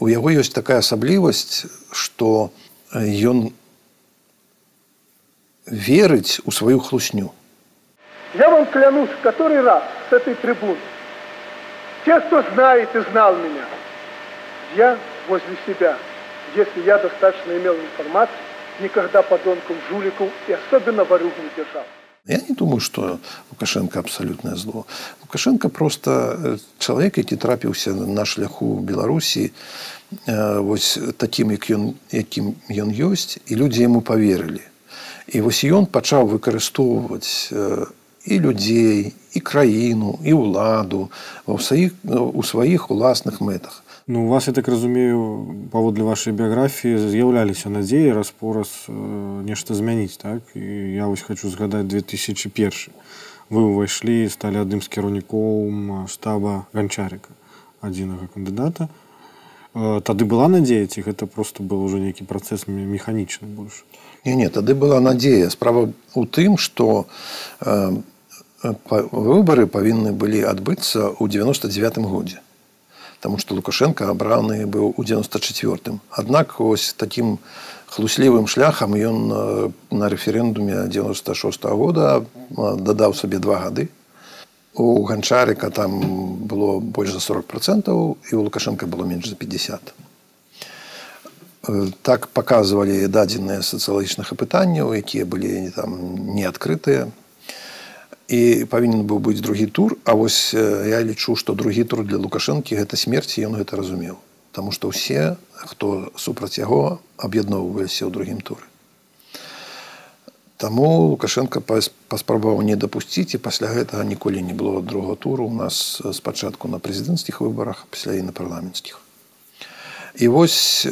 S1: У яго ёсць такая асаблівасць, што ён верить у свою хлусню.
S7: Я вам клянусь который раз с этой трибуны. Те, кто знает и знал меня, я возле себя, если я достаточно имел информации, никогда подонков, жуликов и особенно ворюг не держал.
S1: Я не думаю, что Лукашенко абсолютное зло. Лукашенко просто э, человек, які трапіўся на шляху Беларусі э, вось таким, як ён, якім ён ёсць і людзі яму поверылі. І вось ён пачаў выкарыстоўваць і людзей, і краіну, і ўладу у сваіх, у сваіх уласных мэтах.
S2: Ну, у вас, я так разумею, паводле вашай біяграфіі з'яўляліся надзеі раз-пораз э, нешта змяніць так і я вось хочу згадаць 2001 вы ўвайшлі сталі адным з кіраўнікоў штаба ганчарыка адзінага кандыдата э, тады была надзея ці гэта просто был уже нейкі працэс механічны больш
S1: Не не тады была надзея справа у тым что э, выбары павінны былі адбыцца ў 99 годзе Таму што Лукашенко абраны быў у 94. Аднак ось такім хлуслівым шляхам ён на рэферэндуме 96 -го года дадаў сабе два гады. У ганчарыка там было больш за 40 процентаў і у Лукашенко было менш за 50. Так паказвалі дадзеныя сацыялагічных апытанняў, якія былі там неадкрытыя і павінен быў быць другі тур. А вось я лічу што другі тур для лукашэнкі гэта смерці ён гэта разумеў. Таму што ўсе хто супраць яго аб'ядноўваліся ў другім туры Таму лукашенко паспрабаваў не дапусціць і пасля гэтага ніколі не было другого туру у нас спачатку на прэзідэнцкіх выбарах пасля і на парламенцкіх. І вось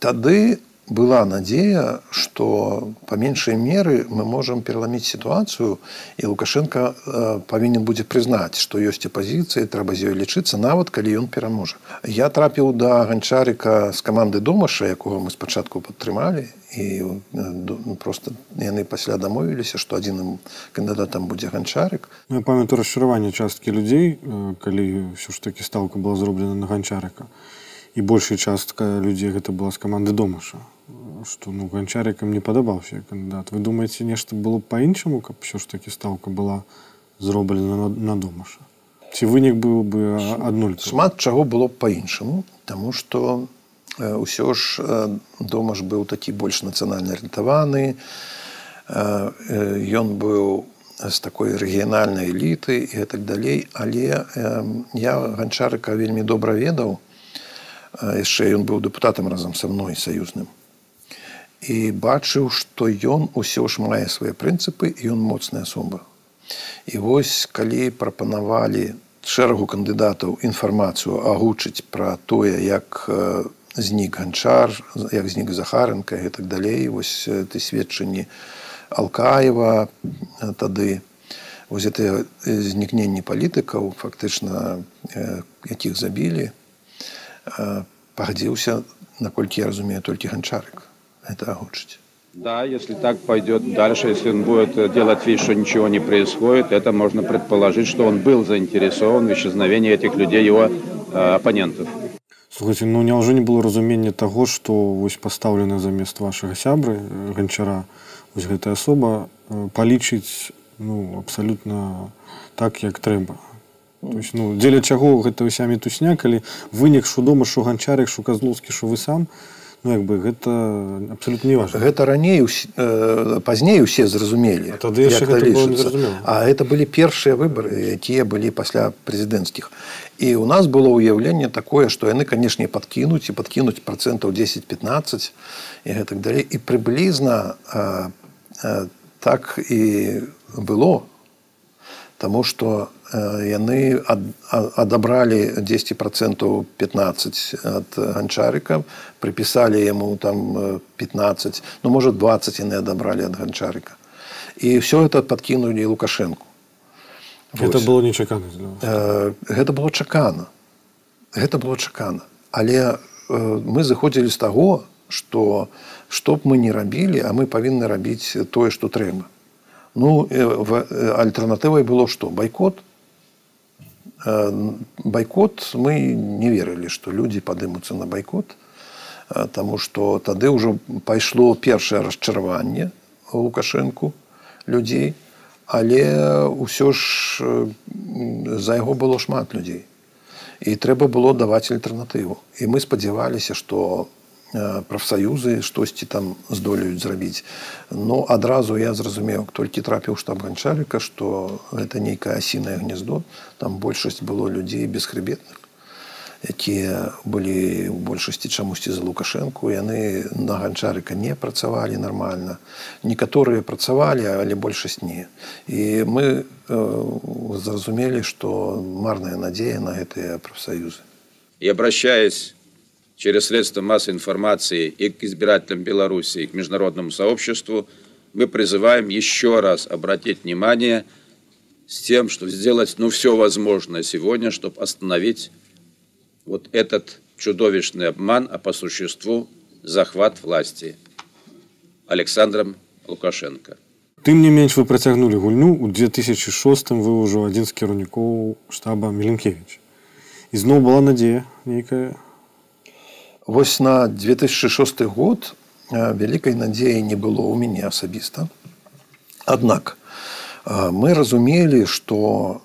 S1: тады была надзея, што па меншай меры мы можам пераламіць сітуацыю і Лукашенко э, павінен будзе прызнаць, што ёсць апазіцыі, трэба з ёй лічыцца нават калі ён пераможа. Я трапіў да ганчарыка з каманды домаша, якога мы спачатку падтрымалі і ну, просто яны пасля дамовіліся, што адзіным кандыдатам будзе ганчарык.
S2: Ну, я памятаю расчараванне часткі людзей, калі ўсё ж такі стаўка была зроблена на ганчарыка і большая частка людзей гэта была з каманды домаша что ну ганчарыкам не падабаўся кандыдат вы думаеце нешта было по-іншаму каб все ж таки стаўка была зроблена на, на домаша ці вынік быў бы аднуль
S1: шмат чаго было по-іншаму тому что ўсё ж дома ж быў такі больш нацыянальна арыентаваны ён быў з такой рэгіянальнай эліты і так далей. Але я ганчарыка вельмі добра ведаў яшчэ ён быў дэпутатам разам са мной саюзным. І бачыў што ён усё ж мае свае прынцыпы ён моцная асоба. І вось калі прапанавалі шэрагу кандыдатаў інфармацыю агучыць пра тое як знік ганчар як знік захарынка і так далей вось ты сведчанні алкаева тады. Вось это знікненні палітыкаў фактычна якіх забілі пагадзіўся наколькі я разумею толькі ганчарык это агучыць.
S6: Да, если так пойдет дальше, если он будет делать вид, что ничего не происходит, это можно предположить, что он был заинтересован в исчезновении этих людей, его э, оппонентов.
S2: Слухайте, ну няўжо не было разумення таго, што вось пастаўлена замест вашага сябры ганчара вось гэтая асоба палічыць ну, абсалютна так, як трэба. То есть, ну, дзеля чаго гэта ўся мітусня, калі вынік шу дома, шу ганчарык, шу казлоўскі, шу вы сам, ну як бы гэта абсолютно не важно
S1: гэта раней э, пазней усе зразумелі
S2: тады
S1: а это былі першыя выборы якія былі пасля прэзідэнцкіх. І у нас было ўяўленне такое што яны канешне падкінуць і падкінуць процентаў 10-15 і гэтак далей. І прыблізна э, э, так і было. Таму што яны адабралі 10 процентаў 15 ад ганчарыка прыпісалі яму там 15 ну может 20 яны адабралі ад ганчарыка. І все это подкінулі лукашенко
S2: это было нечакана
S1: гэта было чакана. Гэта было чакана. Але мы заходзілі з таго что што б мы не рабілі а мы павінны рабіць тое что трэба. Ну альтэрнатывай было что байкот байкот мы не верылі што людзі падымуцца на байкот Таму што тады ўжо пайшло першае расчараванне лукашэнку людзей але ўсё ж за яго было шмат людзей. І трэба было даваць альтэрнатыву. І мы спадзяваліся што прафсаюзы штосьці там здолеюць зрабіць. Но адразу я зразумеў толькі трапіў штаб ганчарыка што гэта нейкае асінае гнездо там большасць было людзей бесхребетных якія былі ў большасці чамусьці за лукашэнку. Яны на ганчарыка не працавалі нармальна. Некаторыя працавалі але большасць не. І мы э, зразумелі што марная надзея на гэтыя прафсаюзы
S6: и обращаясь через средства массовой информации и к избирателям Беларуси, и к международному сообществу, мы призываем еще раз обратить внимание с тем, что сделать ну, все возможное сегодня, чтобы остановить вот этот чудовищный обман, а по существу захват власти Александром Лукашенко.
S2: Тым не менш вы працягнулі гульню ў 2006 вы ўжо адзін з кіраўнікоў штаба Меленкевич. Ізноў была надзея нейкая
S1: Вось на 2006 год вялікай надзеі не было ў мяне асабіста. Аднак мы разумелі, што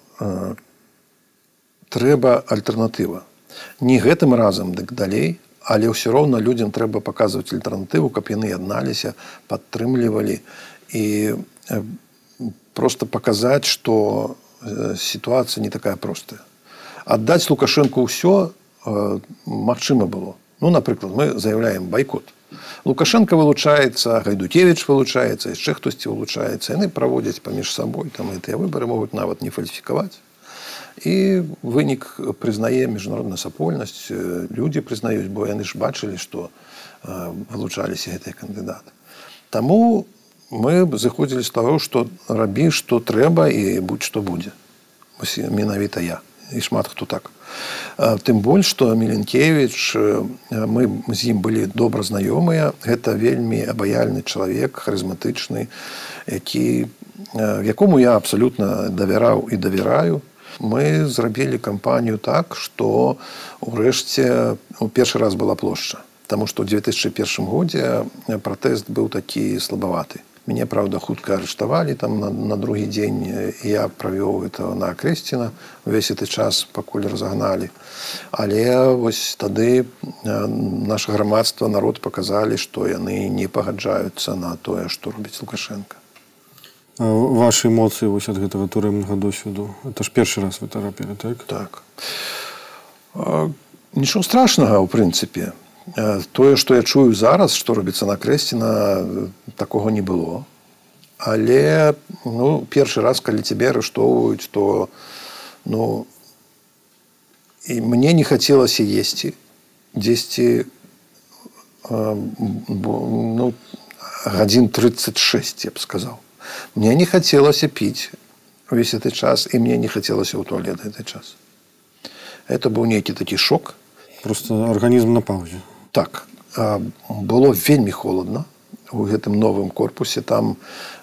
S1: трэба альтэрнатыва. Не гэтым разам дык далей, але ўсё роўна людзям трэба паказваць альтэрнатыву, каб яны адналіся, падтрымлівалі і просто паказаць, што сітуацыя не такая простая. Аддаць лукашэнку ўсё магчыма было Ну, напрыклад, мы заявляем байкот. Лукашенко вылучаецца, гайдукевич вылучаецца, яшчэ хтосьці вылучаецца. яны праводзяць паміж сабой там гэтыя выбары могуць нават не фальсіфікаваць. І вынік прызнае міжнародная сапольнасць, людзі прызнаюць, бо яны ж бачылі, што вылучаліся гэтыя кандыдаты. Таму мы зыходзілі з таго, што рабі, што трэба і будь-што будзе. менавіта я і шмат хто так. Тым больш што меленкевич мы з ім былі добра знаёмыя. Гэта вельмі абаяльны чалавек харызматычны які якому я абсалютна давяраў і давяраю. Мы зрабілі кампанію так што урэшце у першы раз была плошча. Таму што ў 2001 годзе пратэст быў такі слабаваты мяне праўда хутка арыштавалі там на, на другі дзень я правёў это на крэсціна увесь гэты час пакуль разагналі. Але вось тады наше грамадства народ паказалі што яны не пагаджаюцца на тое што робіць лукашенко.
S2: Ваши эмоцыі вось ад гэтага турэмнага досведу? Это ж першы раз вы тарапілі так?
S1: Так. Нічого страшнага ў прынцыпе тое што я чую зараз што робіцца на крэсціна такога не было. Але ну першы раз калі цябе арыштоўваюць то ну і мне не хацелася есці дзесьці ну гадзін 36 я б сказаў. Мне не хацелася піць увесь гэты час і мне не хацелася ў туалет гэты час. Это быў нейкі такі шок.
S2: Просто арганізм на паўзе
S1: так было вельмі холодно у гэтым новым корпусе. Там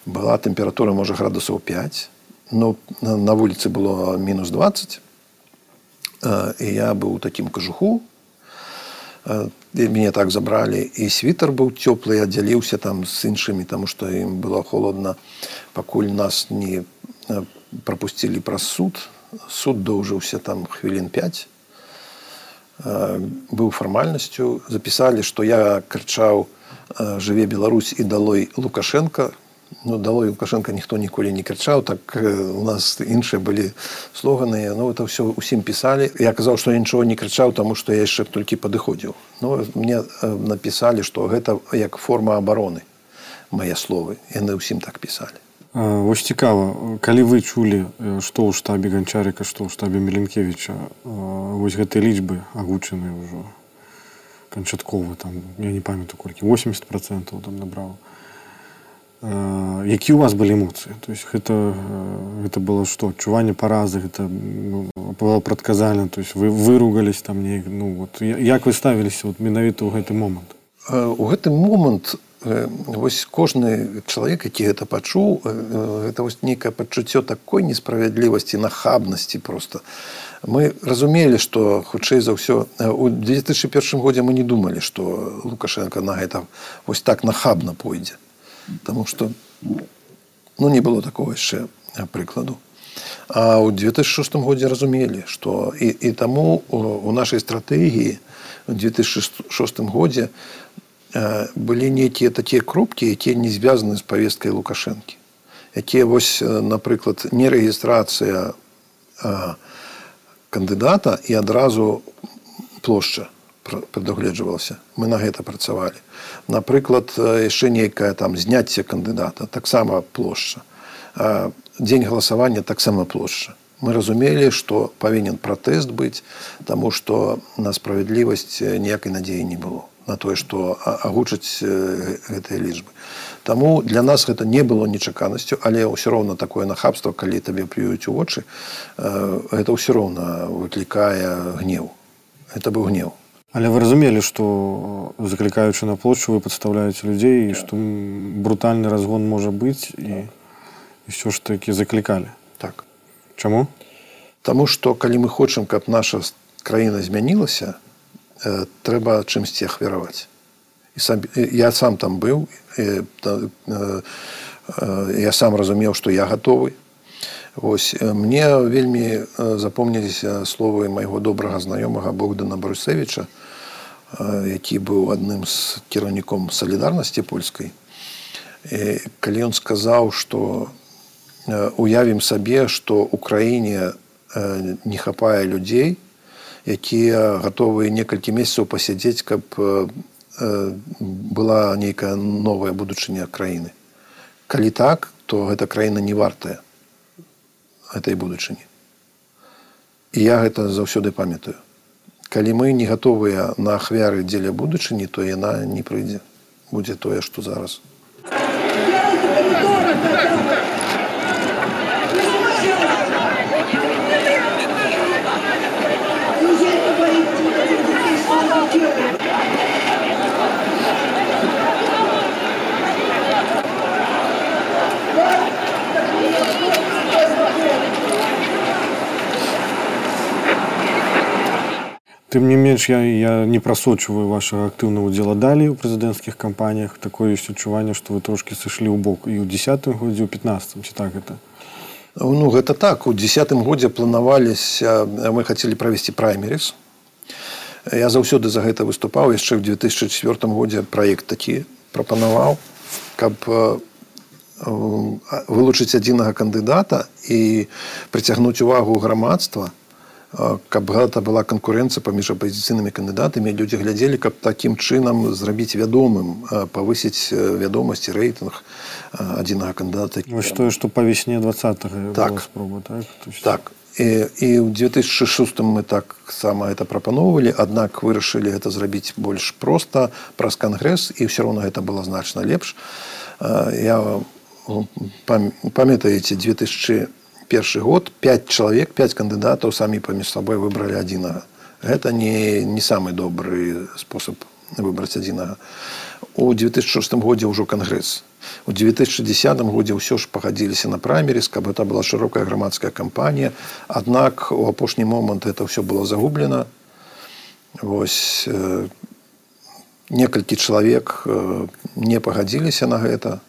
S1: была тэмпература можа градусаў 5 но на вуліцы было мінус 20 і я быў таким кажуху. Мяне так забралі. І світер быў цёплы аддзяліўся там з іншымі таму што ім было холодна. Пакуль нас не пропусцілі праз суд. Суд доўжыўся там хвілін 5 быў фармальнасцю запісалі што я крычаў жыве Беларусь! і далой лукашенко! Ну далой лукашенко ніхто ніколі не крычаў так у нас іншыя былі слоганыя ну это ўсё усім пісалі я казаў што нічого не крычаў таму што я яшчэ толькі падыходзіў ну мне напісалі што гэта як форма абароны мае словы. Яны ўсім так пісалі
S2: Вось цікава, калі вы чулі, што ў штабе ганчарыка, што ў штабе Меленкевіча, вось гэтыя лічбы агучаныя ўжо канчаткова там я не памятаю колькі 80 процентаў там набраў. Які ў вас былі эмоцыі? То есть гэта, гэта было што адчуванне паразы гэта ну, было прадказальна, то есть вы выругались там неяк ну, вот, як вы ставіліся вот, менавіта ў гэты момант.
S1: У гэты момант вось кожны чалавек які гэта пачуў гэта вось нейкае пачуццё такой несправядлівасці нахабнасці просто мы разумелі што хутчэй за ўсё у 2001 годзе мы не думалі што лукашенко на гэта вось так нахабна пойдзе. Таму что ну не было такого яшчэ прыкладу. А ў 2006 годзе разумелі што і, і таму у нашай стратэгіі у 2006 годзе былі нейкія такія кропкі якія не звязаны з павесткай лукашэнкі якія вось напрыклад не рэгістрацыя кандыдата і адразу плошча прадугледжвалася мы на гэта працавалі напрыклад яшчэ нейкая там зняцце кандыдата таксама плошча дзень галасавання таксама плошча мы разумелі што павінен пратэст быць таму што на справядлівасць ніякай надзеі не было на тое што агучаць гэтыя лічбы Таму для нас гэта не было нечаканасцю але ўсё роўна такое нахабства калі табе плююць у вочы гэта ўсё роўна выклікае гнеў это быў гнеў
S2: Але вы разумелі, што заклікаючы на плошчу вы падстаўляеце людзей і што брутальны разгон можа быць і ўсё ж такі заклікалі.
S1: Так.
S2: Чаму?
S1: Таму што калі мы хочам, каб наша краіна змянілася, э, трэба чымсьці ахвяраваць. І сам, я сам там быў, і, э, э, я сам разумеў, што я гатовы. Вось, мне вельмі запомніліся словы майго добрага знаёмага Богдана Брусевіча, які быў адным з кіраўніком салідарнасці польскай калі ён сказаў што уявім сабе што ў краіне не хапае людзей якія гатовыя некалькі месяцаў пасядзець каб была нейкая новая будучыня краіны. Калі так то гэта краіна не вартая этой будучыні. І я гэта заўсёды памятаю. Калі мы не гатовыя на ахвяры дзеля будучыні то яна не прыйдзе. Будзе тое што зараз
S2: Тым не менш я, я не прасочваю вашага актыўнага удзела далей у прэзідэнцкіх кампаніях такое ёсць адчуванне што вы трошки сышлі ў бок і ў десятым годзе ў 15 ці так гэта
S1: ну гэта так. У десятым годзе планаваліся мы хацелі правесці праймерис. Я заўсёды за гэта выступаў. Яшчэ ў 2004 годзе праект такі прапанаваў каб вылучыць адзінага кандыдата і прыцягнуць увагу грамадства каб гэта была канкурэнцыя паміж апазіцыйнымі кандыдатамі людзі глядзелі каб такім чынам зрабіць вядомым павысіць вядомасці рэйтынг адзінага кандыдата.
S2: Тое што па весне два
S1: так.
S2: спроба так,
S1: так. І, і ў 2006 мы так сама это прапаноўвалі аднак вырашылі гэта зрабіць больш проста праз кангрэс і ўсё роўна гэта было значна лепш. Я памятаеце 2000 першы год 5 чалавек 5 кандыдатаў самі паміж сабой выбралі адзінага гэта не не самы добры спосаб выбраць адзінага у 2006 годзе ўжо кангрэс у 2010 годзе ўсё ж пагадзіліся на праймерис каб это была шырокая грамадская кампанія аднак у апошні момант это ўсё было загублена восьось э, некалькі чалавек э, не пагадзіліся на гэта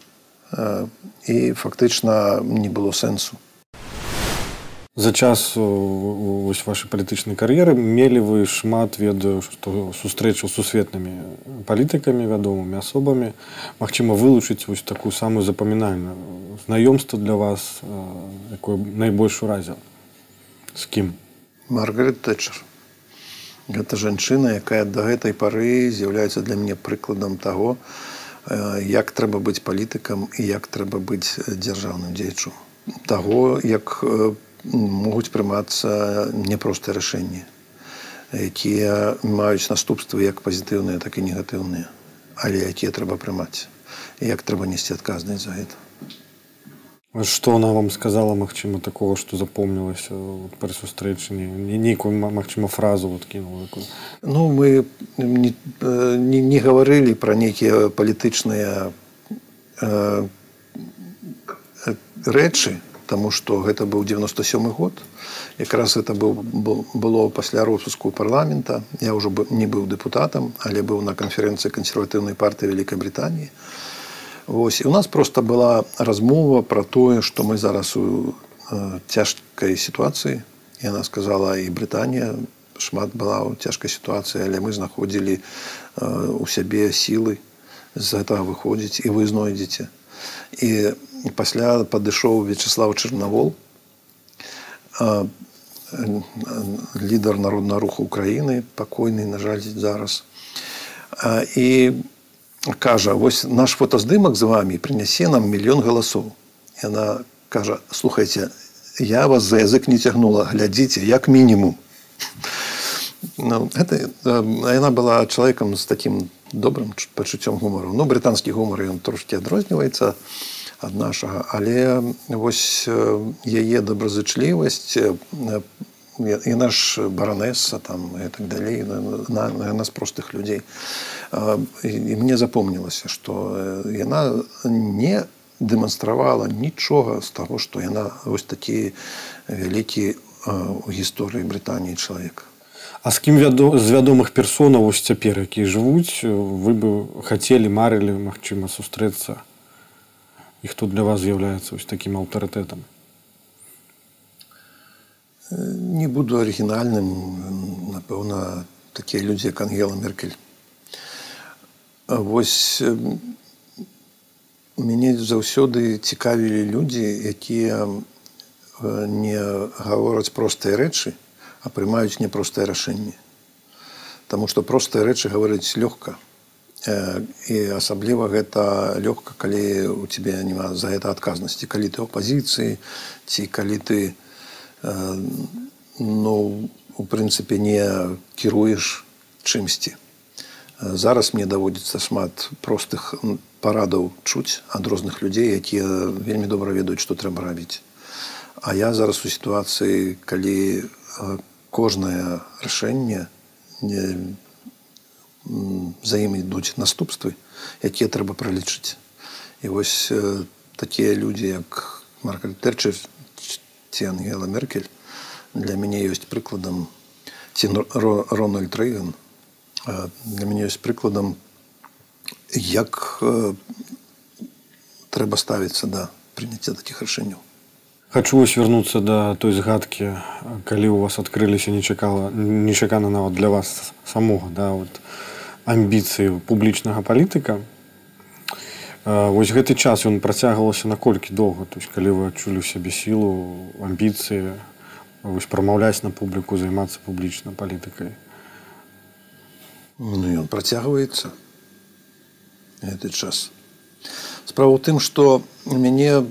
S1: э, і фактычна не было сэнсу
S2: за час вось вашай палітычнай кар'еры мелі вы шмат ведаю што сустрэчу сусветнымі палітыкамі вядомымі асобамі. Мачыма вылучыць вось такую самую запамінальную. Знаёмства для вас якое найбольш уразіла. З кім?
S1: Маргарет тэчер гэта жанчына якая да гэтай пары з'яўляецца для мяне прыкладам таго як трэба быць палітыкам і як трэба быць дзяржаўным дзеячу таго як могуць прымацца няпростыя рашэнні якія маюць наступствы як пазітыўныя так і негатыўныя. Але якія трэба прымаць як трэба несці адказнасць за гэта.
S2: Что она вам сказала магчыма такого что запомнілася пры сустрэчы? Нейкую магчыма фразу вот кинула
S1: ну мы не, не, не гаварылі пра нейкія палітычныя э, рэчы Таму што гэта быў 97 год. Якраз гэта быў, было пасля роспуску парламента. Я ўжо не быў дэпутатам, але быў на канферэнцыі кансерватыўнай партыі Вялікай Брытаніі. Вось. І у нас проста была размова пра тое, што мы зараз у э, цяжкай сітуацыі. Яна сказала і Брытанія шмат была ў цяжкай сітуацыі але мы знаходзілі у сябе сілы з гэтага выходзіць і вы знойдзеце і пасля падышоў вячеслав чарнавол лідар народнага руху Украіны пакойны на жаль зараз. І кажа вось наш фотаздымак з вами прынясе нам мільён галасоў яна кажа слухайте я вас за язык не цягнула глядзіце як мінімум ну, это яна была чалавекам з таким добрым пачуццём гумару. Ну брытанскі гумар ён трошки адрозніваецца ад нашага. Але вось яе добразычлівасць і наш баранесса там і так далей на, на нас простых людзей. І мне запомнілася что яна не дэманстравала нічога з таго што яна вось такі вялікі у гісторыі брытаніі чалавек.
S2: А з кім вядо з вядомых персонаў вось цяпер якія жывуць вы бы хацелі марылі магчыма сустрэцца і хто для вас з'яўляецца вось такім аўтарытэтам
S1: не буду арыгінальным напэўна такія людзі як ангела меркель. Вось мяне заўсёды цікавілі людзі якія не гавораць простыя рэчы а прымаюць непростае рашэнне. Таму што простыя рэчы гаворыць лёгка і асабліва гэта лёгка калі у цябе няма за гэта адказнасці. Калі ты апазіцыі ці калі ты ну у прынцыпе не кіруеш чымсьці. Зараз мне даводзіцца шмат простых парадаў чуць ад розных людзей якія вельмі добра ведаюць што трэба рабіць. А я зараз у сітуацыі калі кожнае рашэнне не за ім ідуць наступствы якія трэба пралічыць і вось такія людзі як марка тэрчы ці ангела меркель для мяне ёсць прыкладам ці рональд рэйган для мяне ёсць прыкладам як трэба ставіцца да прыняцця такіх рашэнняў
S2: хочу вось вярнуцца да той згадкі калі у вас адкрыліся нечакала нечакана нават для вас самога да вот амбіцыі публічнага палітыка. Вось гэты час ён працягвалася наколькі доўга? То есть калі вы адчулі сябе сілу амбіцыі вось прамаўляць на публіку займацца публічна палітыкай?
S1: Ну, ён працягваецца гэты час. Справа ў тым што мяне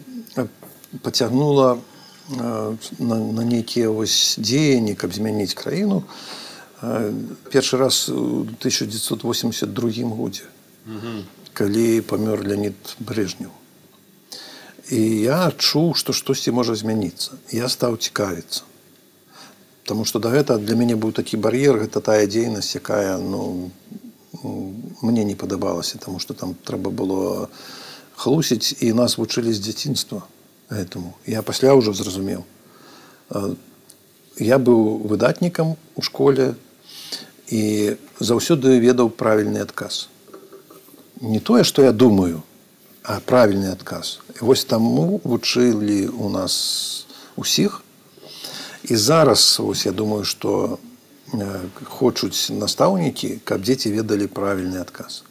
S1: пацягнула на, на нейкія вось дзеянні каб змяніць краіну першы раз у 1982 годзе калі памёр леонид брежнев. І я адчуў што штосьці можа змяніцца. Я стаў цікавіцца. Таму што да гэта для мяне быў такі бар'ер гэта тая дзейнасць якая ну мне не падабалася таму што там трэба было хлусіць і нас вучылі з дзяцінства гэтаму. Я пасля ўжо зразумеў. Я быў выдатнікам у школе і заўсёды ведаў правільны адказ. Не тое что я думаю а правільны адказ. Вось таму вучылі у нас усіх. І зараз ось я думаю что хочуць настаўнікі каб дзеці ведалі правільны адказ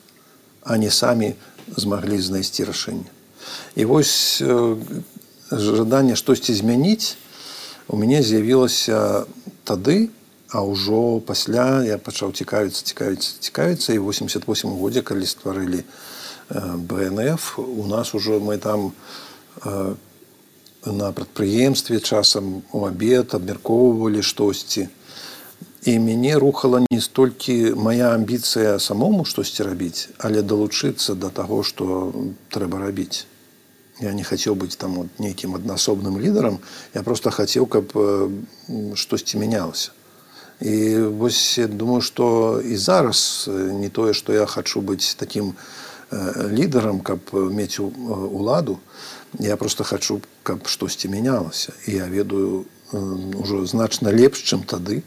S1: а не самі змаглі знайсці рашэнне. І вось жаданне штосьці змяніць у мяне з'явілася тады А ўжо пасля я пачаў цікавіцца цікавіцца цікавіцца і 88 годзе калі стварылі бнф у нас ужо мы там на прадпрыемстве часам у абед абмяркоўвалі штосьці. І мяне рухала не столькі моя амбіцыя самому штосьці рабіць але далучыцца да таго што трэба рабіць. Я не хацеў быць там нейкім аднасобным лідарам я просто хацеў каб штосьці мянялася І вось думаю, што і зараз не тое, што я хачу быць такім лідарам, каб мець уладу. Я просто хачу, каб штосьці мянялася. І я ведаю ўжо значна лепш, чым тады,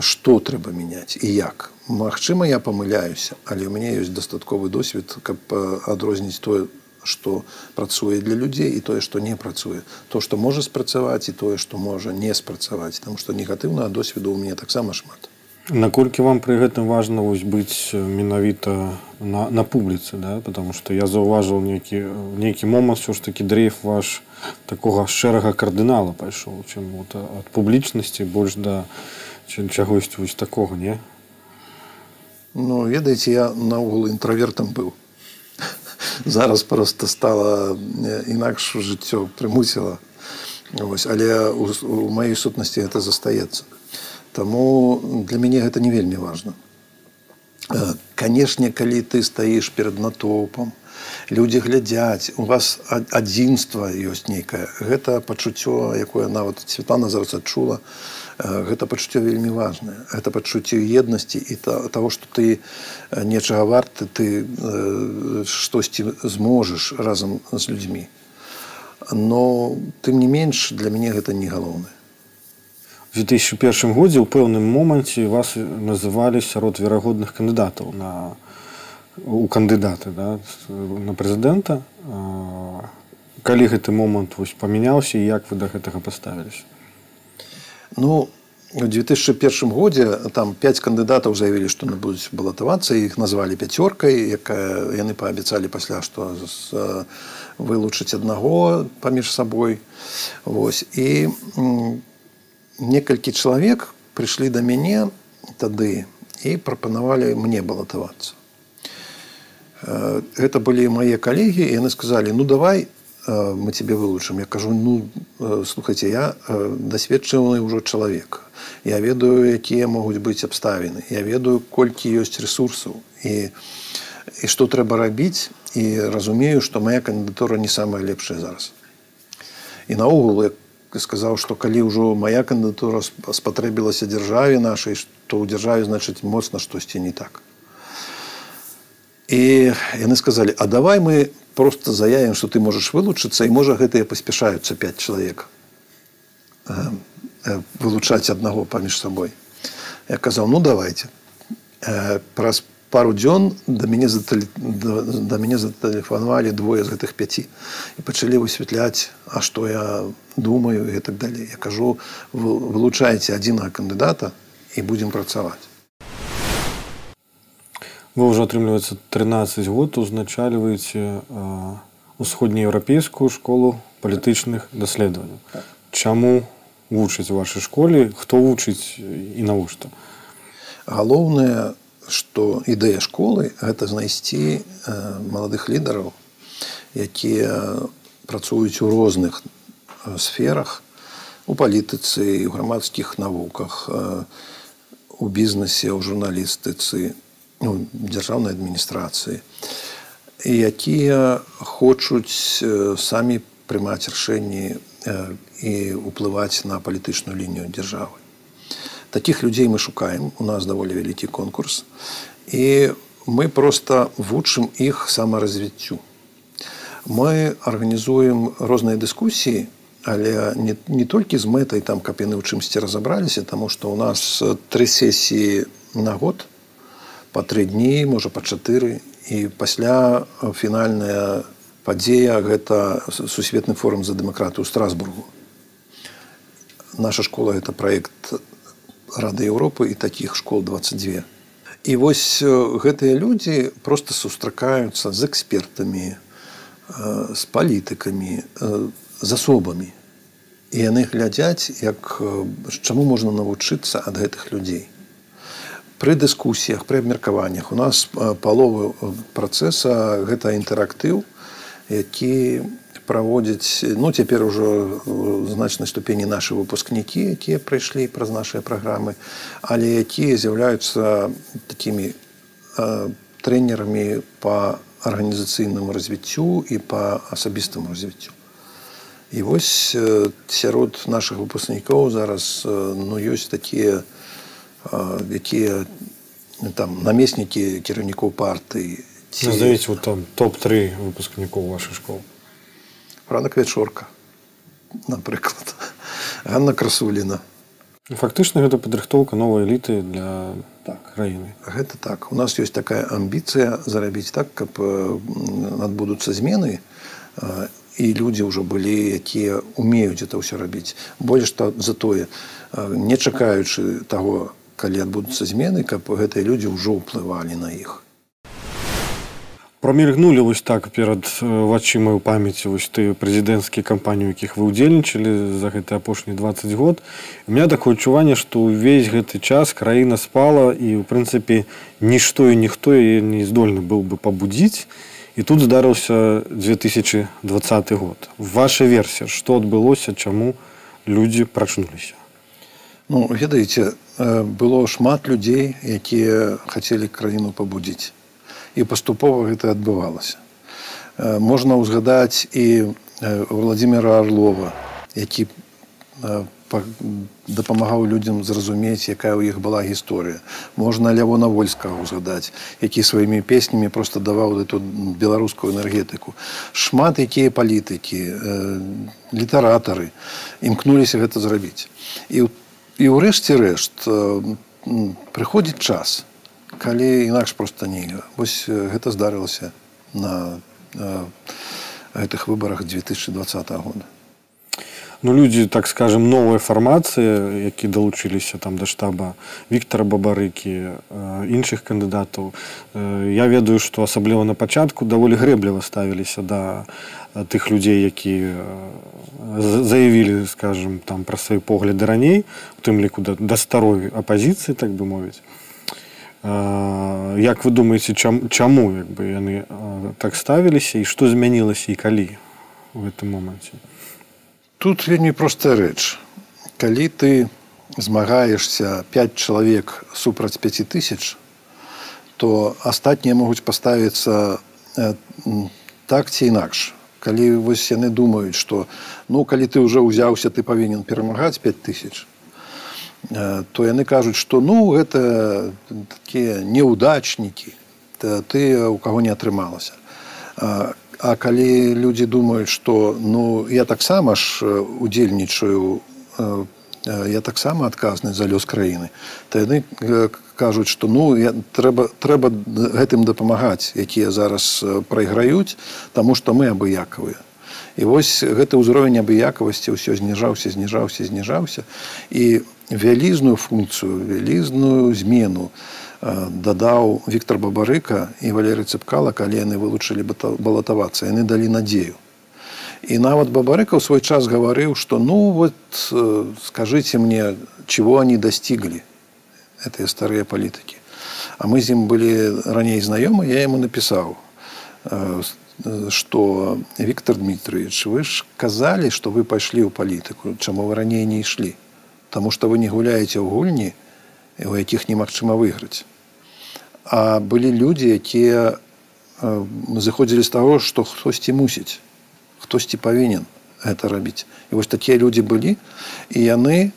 S1: што трэба мяняць і як. Магчыма, я памыляюся, але ў мяне ёсць дастатковы досвед, каб адрозніць тое, што працуе для людзей і тое што не працуе то што можа спрацаваць і тое што можа не спрацаваць там што негатыўнага досведу ў мяне таксама шмат.
S2: Наколькі вам пры гэтым важна вось быць менавіта на, на публіцы да? Потому что я заўважыў нейкі нейкі момант все ж таки дрейф ваш такога шэрага кардынала пайшоў чым вот ад публічнасці больш да чагось вось такога не?
S1: Ну ведаеце я наогул інтравертам быў зараз просто стала інакш жыццё прымусіла Вось, але у, у маёй сутнасці это застаецца Таму для мяне гэта не вельмі важна. Канешне, калі ты стаіш перад натоўпам, людзі глядзяць, у вас адзінства ёсць нейкае. Гэта пачуццё, якое нават Святлана зараз адчула, гэта пачуццё вельмі важнае. Гэта пачуццё еднасці і таго, што ты э, нечага варты, ты штосьці зможаш разам з людзьмі. Но тым не менш для мяне гэта не галоўнае.
S2: 2001 годзе ў пэўным моманце вас называлі сярод верагодных кандыдатаў на у кандыдаты да, на прэзідэнта калі гэты момант вось памяняўся і як вы да гэтага паставіліся
S1: ну у 2001 годзе там 5 кандыдатаў заявілі што не будуць балатавацца іх назвалі пяцёркай якая яны паабяцалі пасля што вылучыць аднаго паміж сабой Вось і некалькі чалавек прыйшлі да мяне тады і прапанавалі мне балатавацца. Гэта былі мае калегі і яны сказалі ну давай мы тебе вылучым я кажу ну слухайте я дасведчаны ўжо чалавек я ведаю якія могуць быць абставіны я ведаю колькі ёсць ресурсаў і і што трэба рабіць і разумею што моя кандыдатура не самая лепшая зараз. І наогул як сказаў што калі ўжо моя кандыдатура спатрэбілася дзяржаве нашай то ў дзяржаве значыць моцна штосьці не так і яны сказалі а давай мы просто заявім что ты можаш вылучыцца і можа гэтыя паспяшаюцца 5 чалавек вылучаць аднаго паміж сабой я казаў ну давайте праз пару дзён да мяне затэлі... да, да мяне затэлефанавалі двое з гэтых пяці і пачалі высвятляць а што я думаю і так далей я кажу вы вылучаеце адзінага кандыдата і будзем працаваць
S2: вы ўжо атрымліваецца 13 год узначальваеце усходнееўрапейскую школу палітычных даследаванняў чаму вучыць вашай школе? Хто вучыць і навошта
S1: галоўнае што ідэя школы гэта знайсці маладых лідараў, якія працуюць у розных сферах у палітыцы і ў грамадскіх навуках, у бізнесе, у журналістыцы, у дзяржаўнай адміністрацыі, якія хочуць самі прымаць рашэнні і ўплываць на палітычную лінію дзяржавы. Таких людзей мы шукаем у нас даволі вялікі конкурс і мы просто вучым іх самаразвіццю. Мы арганізуем розныя дыскусіі але не, не толькі з мэтай там каб яны ў чымсьці разабраліся тому что у нас тры сесіі на год по тры дні можа па чатыры і пасля фінальная падзея гэта сусветны форум за дэмакратыю страсбургу наша школа это проект рады Еўропы і такіх школ 22. І вось гэтыя людзі просто сустракаюцца з экспертамі, з палітыкамі, з асобамі. І яны глядзяць, як чаму можна навучыцца ад гэтых людзей. Пры дыскусіях, пры абмеркаваннях у нас паловы працэса гэта інтэрактыў, які праводзяць ну цяпер ужо значнай ступені нашы выпускнікі якія прыйшлі праз нашыя праграмы але якія з'яўляюцца такімі э, трэнерамі по арганізацыйнаму развіццю і по асабістаму развіццю. І вось э, сярод наших выпускнікоў зараз э, ну ёсць такія э, якія там намеснікі кіраўнікоў партыі
S2: ці... вот там топ-3 выпускнікоў вашай школы
S1: Рана Квячорка, наприклад, Ганна Красуліна.
S2: фактычна гэта падрыхтоўка новай эліты для так. краіны.
S1: Гэта так. У нас ёсць такая амбіцыя зарабіць так каб адбудуцца змены і людзі ўжо былі якія умеюць это ўсё рабіць. Больш што затое не чакаючы таго калі адбудуцца змены каб гэтыя людзі ўжо ўплывалі на іх.
S2: Прамільгнулі вось так перад вачымай у памяці вось ты прэзідэнцкія кампаніі якіх вы ўдзельнічалі за гэты апошні 20 год. У меня такое адчуванне што ўвесь гэты час краіна спала і ў прынцыпе нішто і ніхто не здольны быў бы пабудзіць. І тут здарыўся 2020 год. Ваша версія што адбылося чаму людзі прачнуліся
S1: ну ведаеце было шмат людзей якія хацелі краіну пабудзіць. І паступова гэта адбывалася. Можна ўзгадаць і владимира орлова які дапамагаў людзям зразумець якая ў іх была гісторыя. Можна лявона вольскага ўзгадаць які сваімі песнямі просто даваў эту беларускую энергетыку. Шмат якія палітыкі літаратары імкнуліся гэта зрабіць. І і ўрэшце рэшт прыходзіць час калі інакш проста нельга. Вось гэта здарылася на гэтых выбарах 2020 года.
S2: Ну людзі так скажем новая фармацыі які далучыліся там да штаба Віктора бабарыкі іншых кандыдатаў. Я ведаю што асабліва на пачатку даволі грэбліва ставіліся да тых людзей які заявілі скажем там пра свае погляды раней у тым ліку да, да старой апазіцыі так бы мовіць. Як вы думаеце чам, чаму як бы яны так ставіліся і што змянілася і калі у гэтым моманце?
S1: Тут вельмі простая рэч. Калі ты змагаешься 5 чалавек супраць 5 тысяч то астатнія могуць паставіцца так ці інакш калі вось яны думаюць што ну калі ты ўжо ўзяўся ты павінен перамагаць 5 тысяч то яны кажуць што ну гэта такія неудачнікі ты у каго не атрымалася. А, а калі людзі думаюць што ну я таксама ж удзельнічаю я таксама адказны за лёс краіны то яны кажуць што ну я трэба трэба гэтым дапамагаць якія зараз прайграюць таму што мы абыякавыя. І вось гэты ўзровень абыякавасці ўсё зніжаўся зніжаўся зніжаўся. І вялізную функцыю вялізную змену дадаў Віктор бабарыка і валерый цыпкала калі яны вылучылі балатавацца яны далі надзею. І нават бабарыка ў свой час гаварыў што ну вот скажите мне чего они достигли это старыя палітыкі а мы з ім былі раней знаёмы я ему напісаў что Віктор дмитриевич вы ж казалі что вы пайшлі ў палітыку чаму вы раней не ішлі Таму што вы не гуляеце ў гульні, у якіх немагчыма выйграць. А былі людзі, якія зыходзілі з таго, што хтосьці мусіць, хтосьці павінен гэта рабіць. І вось такія людзі былі і яны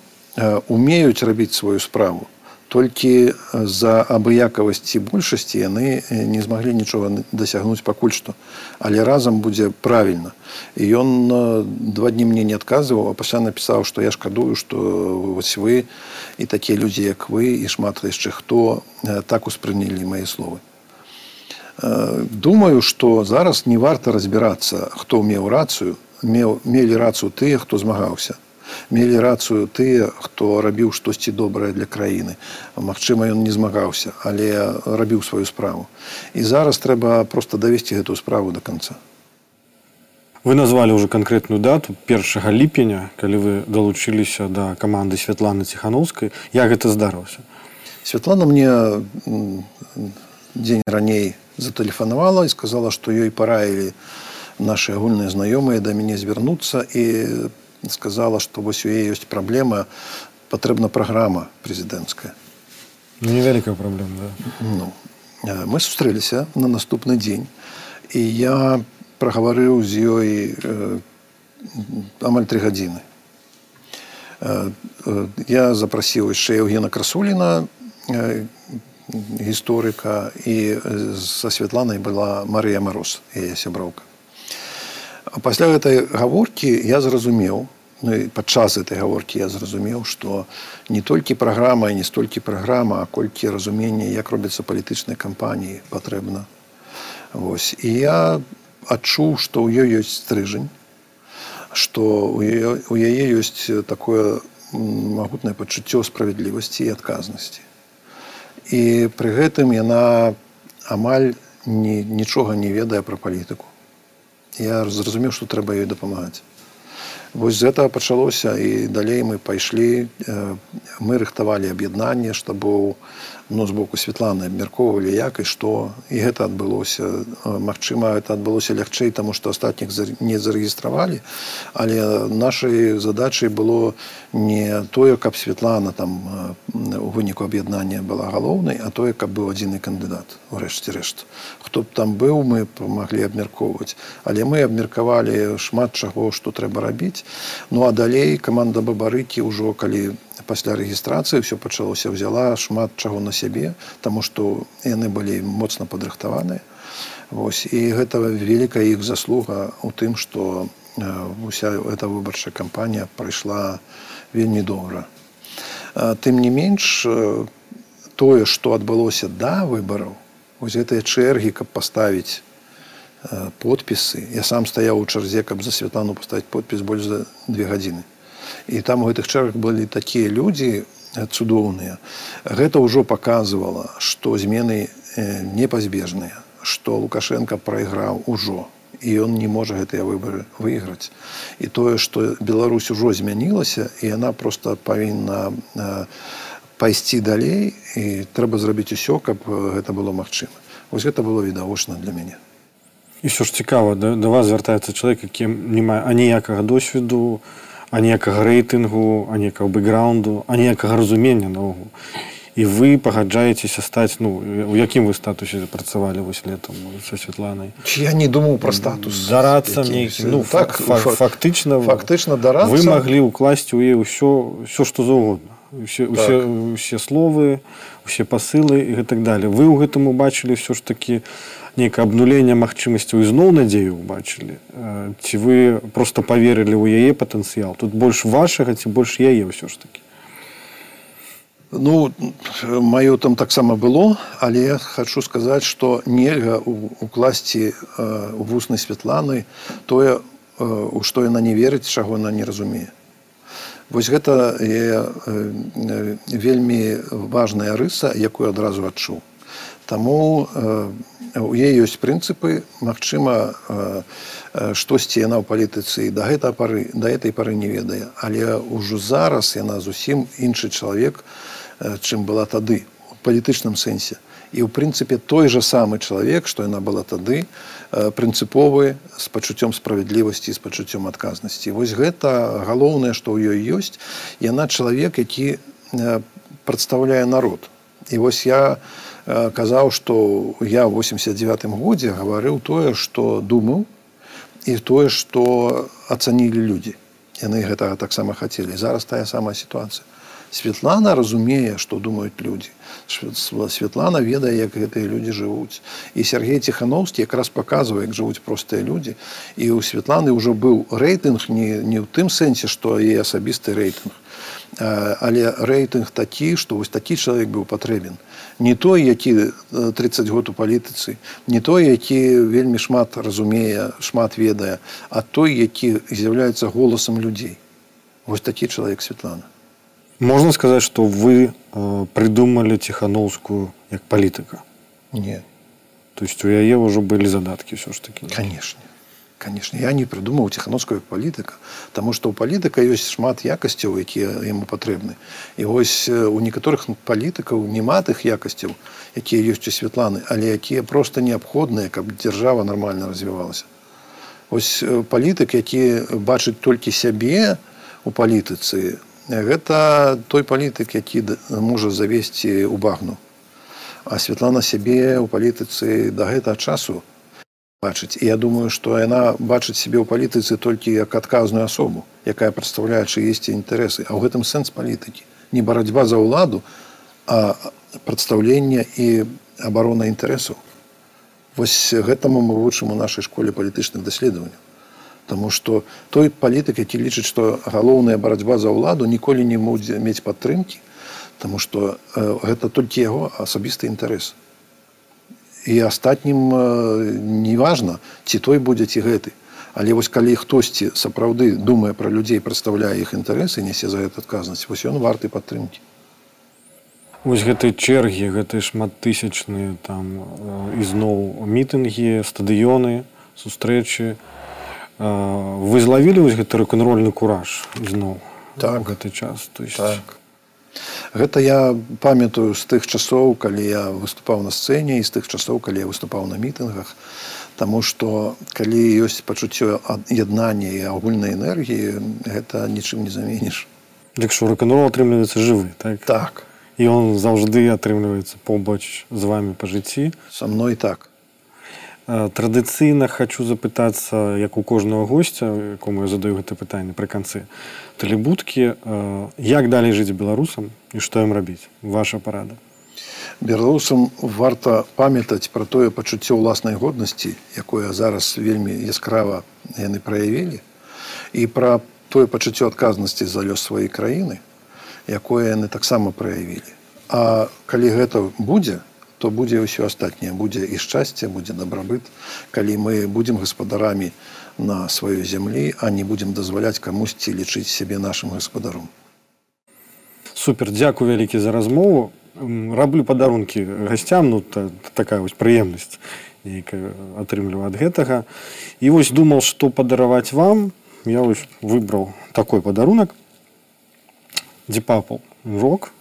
S1: умеюць рабіць сваю справу толькі з-за абыякавасці большасці яны не змаглі нічога дасягнуць пакуль што. Але разам будзе правільна. І ён два дні мне не адказваў а пасля напісаў што я шкадую што вось вы і такія людзі як вы і шмат яшчэ хто так успрынялі мае словы думаю што зараз не варта разбірацца хто меў рацыю меў мелі рацыю тыя хто змагаўся мелі рацыю тыя хто рабіў штосьці добрае для краіны Магчыма ён не змагаўся але рабіў сваю справу і зараз трэба просто давесці гэтую справу до конца
S2: вы назвалі уже канкрэтную дату першага ліпеня калі вы далучыліся да каманды святланы ціхановскай як гэта здарылася
S1: Святлана мне дзень раней затэлефанавала і сказала што ёй параілі наши агульныя знаёмыя да мяне звярнуцца і сказала што вось у яе ёсць праблема патрэбна праграма прэзідэнцкая
S2: ну, невялікая праблема да?
S1: ну, мы сустрэліся на наступны дзень і я прагаварыў з ёй э, амаль тры гадзіны э, я запрасіў яшчэ евгена красуліна э, гісторыка і са святланай была марыя мароз яе сяброўка пасля гэтай гаворкі я зразумеў ну, падчас этой гаворкі я зразумеў што не толькі праграма і не столькі праграма а колькі разумення як робяцца палітычнай кампаніі патрэбна. Вось. І я адчуў што ў ёй ёсць стрыжань што у яе ёсць такое магутнае пачуццё справядлівасці і адказнасці. І пры гэтым яна амаль ні, нічога не ведае пра палітыку я зразумеў што трэба ёй дапамагаць. Вось з гэтага пачалося і далей мы пайшлі мы рыхтавалі аб'яднанне што быў ну, з боку святланы абмяркоўвалі як і што. І гэта адбылося. Магчыма это адбылося лягчэй таму што астатніх не зарэгістравалі. Але нашай задачай было не тое каб святлана там у выніку аб'яднання была галоўнай а тое каб быў адзіны кандыдат урэшце рэшт. Хто б там быў мы памаглі абмяркоўваць. Але мы абмеркавалі шмат чаго што трэба рабіць. Ну а далей каманда бабарыкі ўжо калі пасля рэгістрацыі ўсё пачалося взяла шмат чаго на сябе таму што яны былі моцна падрыхтаваныя. Вось і гэта вялікая іх заслуга у тым што уся эта выбарчая кампанія прайшла вельмі добра. Тым не менш тое што адбылося да выбараў вось гэтыя чэргі каб паставіць подпісы. Я сам стаяў у чарзе каб за святлану паставіць подпіс больш за две гадзіны і там у гэтых чэргах былі такія людзі цудоўныя. Гэта ўжо паказвала што змены непазбежныя што лукашенко прайграў ужо і ён не можа гэтыя выбары выйграць. І тое што Беларусь ужо змянілася і яна просто павінна пайсці далей і трэба зрабіць усё каб гэта было магчыма. Вось гэта было відавочна для мяне.
S2: І що ж цікава да, да вас звяртаецца чалавек які не мае аніякага досведу аніякага рэйтынгу аніякага бэкграунду аніякага разумення наогул. І вы пагаджаецеся стаць ну у якім вы статусе працавалі вось летом са святланай
S1: я не думаў пра статус
S2: зарацца мне ну так фактычна
S1: фактычна да
S2: вы маглі ўкласці ў е ўсё все што заўгодна. Усе, так. усе, усе словы усе пасылы і гэтак далее. Вы ў гэтым убачылі все ж таки нейкае абнуленне магчымасцяў ізноў надзею убачылі ці вы просто поверылі ў яе патэнцыял тут больш вашага ці больш яе ўсё ж таки
S1: Ну маё там таксама было, але я хочу сказаць, што нельга укласці у вуснай святланы тое, у што яна не верыць, чаго яна не разумее. Вось гэта я, вельмі важная рыса, якую адразу адчуў. Таму у яе ёсць прынцыпы, магчыма, штосьці яна ў палітыцы да гэта пары да этой пары не ведае, але ўжо зараз яна зусім іншы чалавек, чым была тады у палітычным сэнсе. І ў прынцыпе той жа самы чалавек што яна была тады прынцыповы з пачуццём справядлівасці з пачуццём адказнасці. Вось гэта галоўнае што ў ёй ёсць. Яна чалавек які прадстаўляе народ. І вось я казаў што я в 89 годзе гаварыў тое што думаў і тое што ацанілі людзі яны гэтага таксама хацелі зараз тая самая сітуацыя Светлана разумее, што думаюць людзі. Светлана ведае, як гэтыя людзі жывуць. І Сергей Ціхановскі якраз паказвае, як жывуць простыя людзі. І ў Светланы ўжо быў рэйтынг не, не ў тым сэнсе, што е асабісты рэйтынг. Але рэйтынг такі, што вось такі чалавек быў патрэбен. Не той, які 30 год у палітыцы, не той, які вельмі шмат разумее, шмат ведае, а той, які з'яўляецца голасам людзей. Вось такі чалавек Светлана.
S2: Можна сказаць, што вы э, прыдумалі ціхановскую як палітыка.
S1: Не.
S2: То есть у яе ўжо былі задаткі ўсё ж такі.
S1: Канешне. Канешне, я не прыдумаў ціхановскую палітыка, Таму што ў палітыка ёсць шмат якасцяў, якія яму патрэбны. І вось у некаторых палітыкаў няма тых якасцяў, якія ёсць у святланы, але якія проста неабходныя, каб дзяржава нармальна развівалася. Вось палітык, які бачыць толькі сябе у палітыцы, гэта той палітык які можа завесці ў багну а святлана сябе ў палітыцы да гэтага часу бачыць. І я думаю што яна бачыць сябе ў палітыцы толькі як адказную асобу якая прадстаўляе чыесьці інтарэсы. А ў гэтым сэнс палітыкі. Не барацьба за ўладу а прадстаўленне і абарона інтарэсаў. Вось гэтаму мы вучым у нашай школе палітычных даследаванняў. Таму што той палітык, які лічыць, што галоўная барацьба за ўладу ніколі не будзе мець падтрымкі, Таму што э, гэта толькі яго асабісты інтарэс. І астатнім э, неважна, ці той будзе ці гэты. Але вось калі хтосьці сапраўды думае пра людзей, прадстаўляе іх інтарэсы, нясе за гэта адказнасць, вось ён варты падтрымкі.
S2: Вось гэтай чэргі, гэтыя шматтысячныя там ізноў мітынгі, стадыёны, сустрэчы, вы злавілі вось гэты рэканрольны кураж ізноў
S1: так
S2: гэты час то есть...
S1: так. Гэта я памятаю з тых часоў, калі я выступаў на сцэне і з тых часоў, калі я выступаў на мітынгах, Таму што калі ёсць пачуццё яднання і агульнай энергіі, гэта нічым не заменіш.
S2: Дык што рэканрол атрымліваецца жывы так?
S1: Так.
S2: І он заўжды атрымліваецца побач з вами па жыцці?
S1: Са мной так
S2: традыцыйна хочу запытацца як у кожнага госця якому я задаю гэта пытанне пры канцы тэлебудкі як далей жыць беларусам і што ім рабіць ваша парада
S1: беларусам варта памятаць пра тое пачуццё ўласнай годнасці якое зараз вельмі яскрава яны праявілі і пра тое пачуццё адказнасці за лёс сваёй краіны якое яны таксама праявілі а калі гэта будзе то будзе ўсё астатняе. Будзе і шчасце будзе дабрабыт. Калі мы будзем гаспадарамі на сваёй зямлі а не будзем дазваляць камусьці лічыць сябе нашим гаспадаром.
S2: Супер. Дзякую вялікі за размову. Раблю падарункі гасцям. Ну та, такая вось прыемнасць атрымліваю ад гэтага. І вось думал што падараваць вам. Я вось выбраў такой падарунак. Дзе папал рок.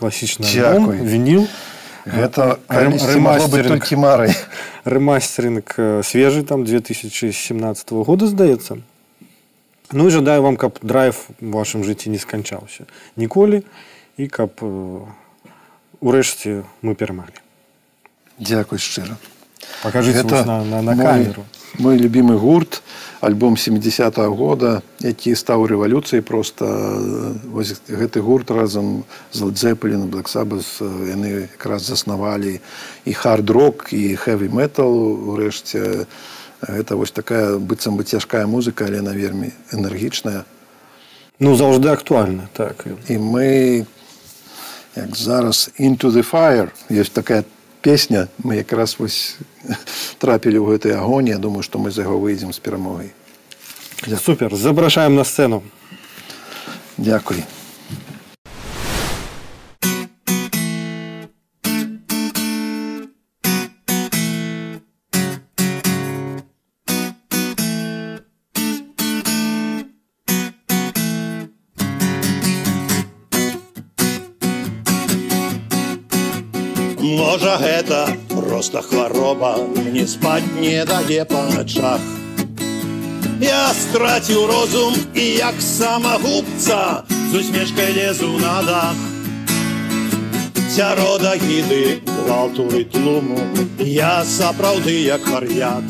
S2: Класічны вініл
S1: гэта толькі марай
S2: рэмастеринг свежы там 2017 года здаецца ну і жадаю вам каб драйв в вашым жыцці не сканчаўся ніколі і каб урэшце мы перамалі
S1: дзякуй шчыра
S2: покажите на, на, на камеру.
S1: мой любимый гурт альбом 70 -го года які стаў рэвалюцыяй просто вось, гэты гурт разам з дзепелін блэксабас яны якраз заснавалі і хард-рок і хэві метал урэшце. Гэта вось такая быццам бы цяжкая музыка але на вельмі энергічная.
S2: Ну заўжды актуальна так.
S1: І мы як зараз into the fire. Есть такая песня. Мы якраз вось трапілі ў гэтай агоні я думаю што мы за яго выйдзем з перамогай
S2: супер. Запрашаем на сцэну
S1: дзякуй
S8: проста хвароба не спаць не дае па начах. Я страціў розум і як самагубца з усмешкай лезу на дах. Сярода гіды гвалтуры тлуму Я сапраўды як хар'ят.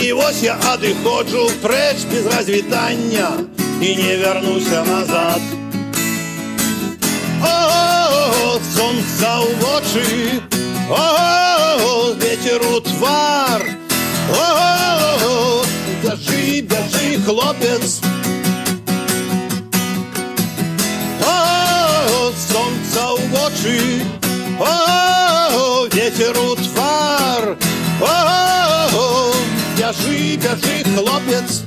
S8: І вось я адыходжу прэч без развітання і не вярнуся назад. сонца ў вочы О, ветер утвар. О, держи, держи, хлопец. О, солнце угочи. О, -о, ветер утвар. О, держи, держи, хлопец.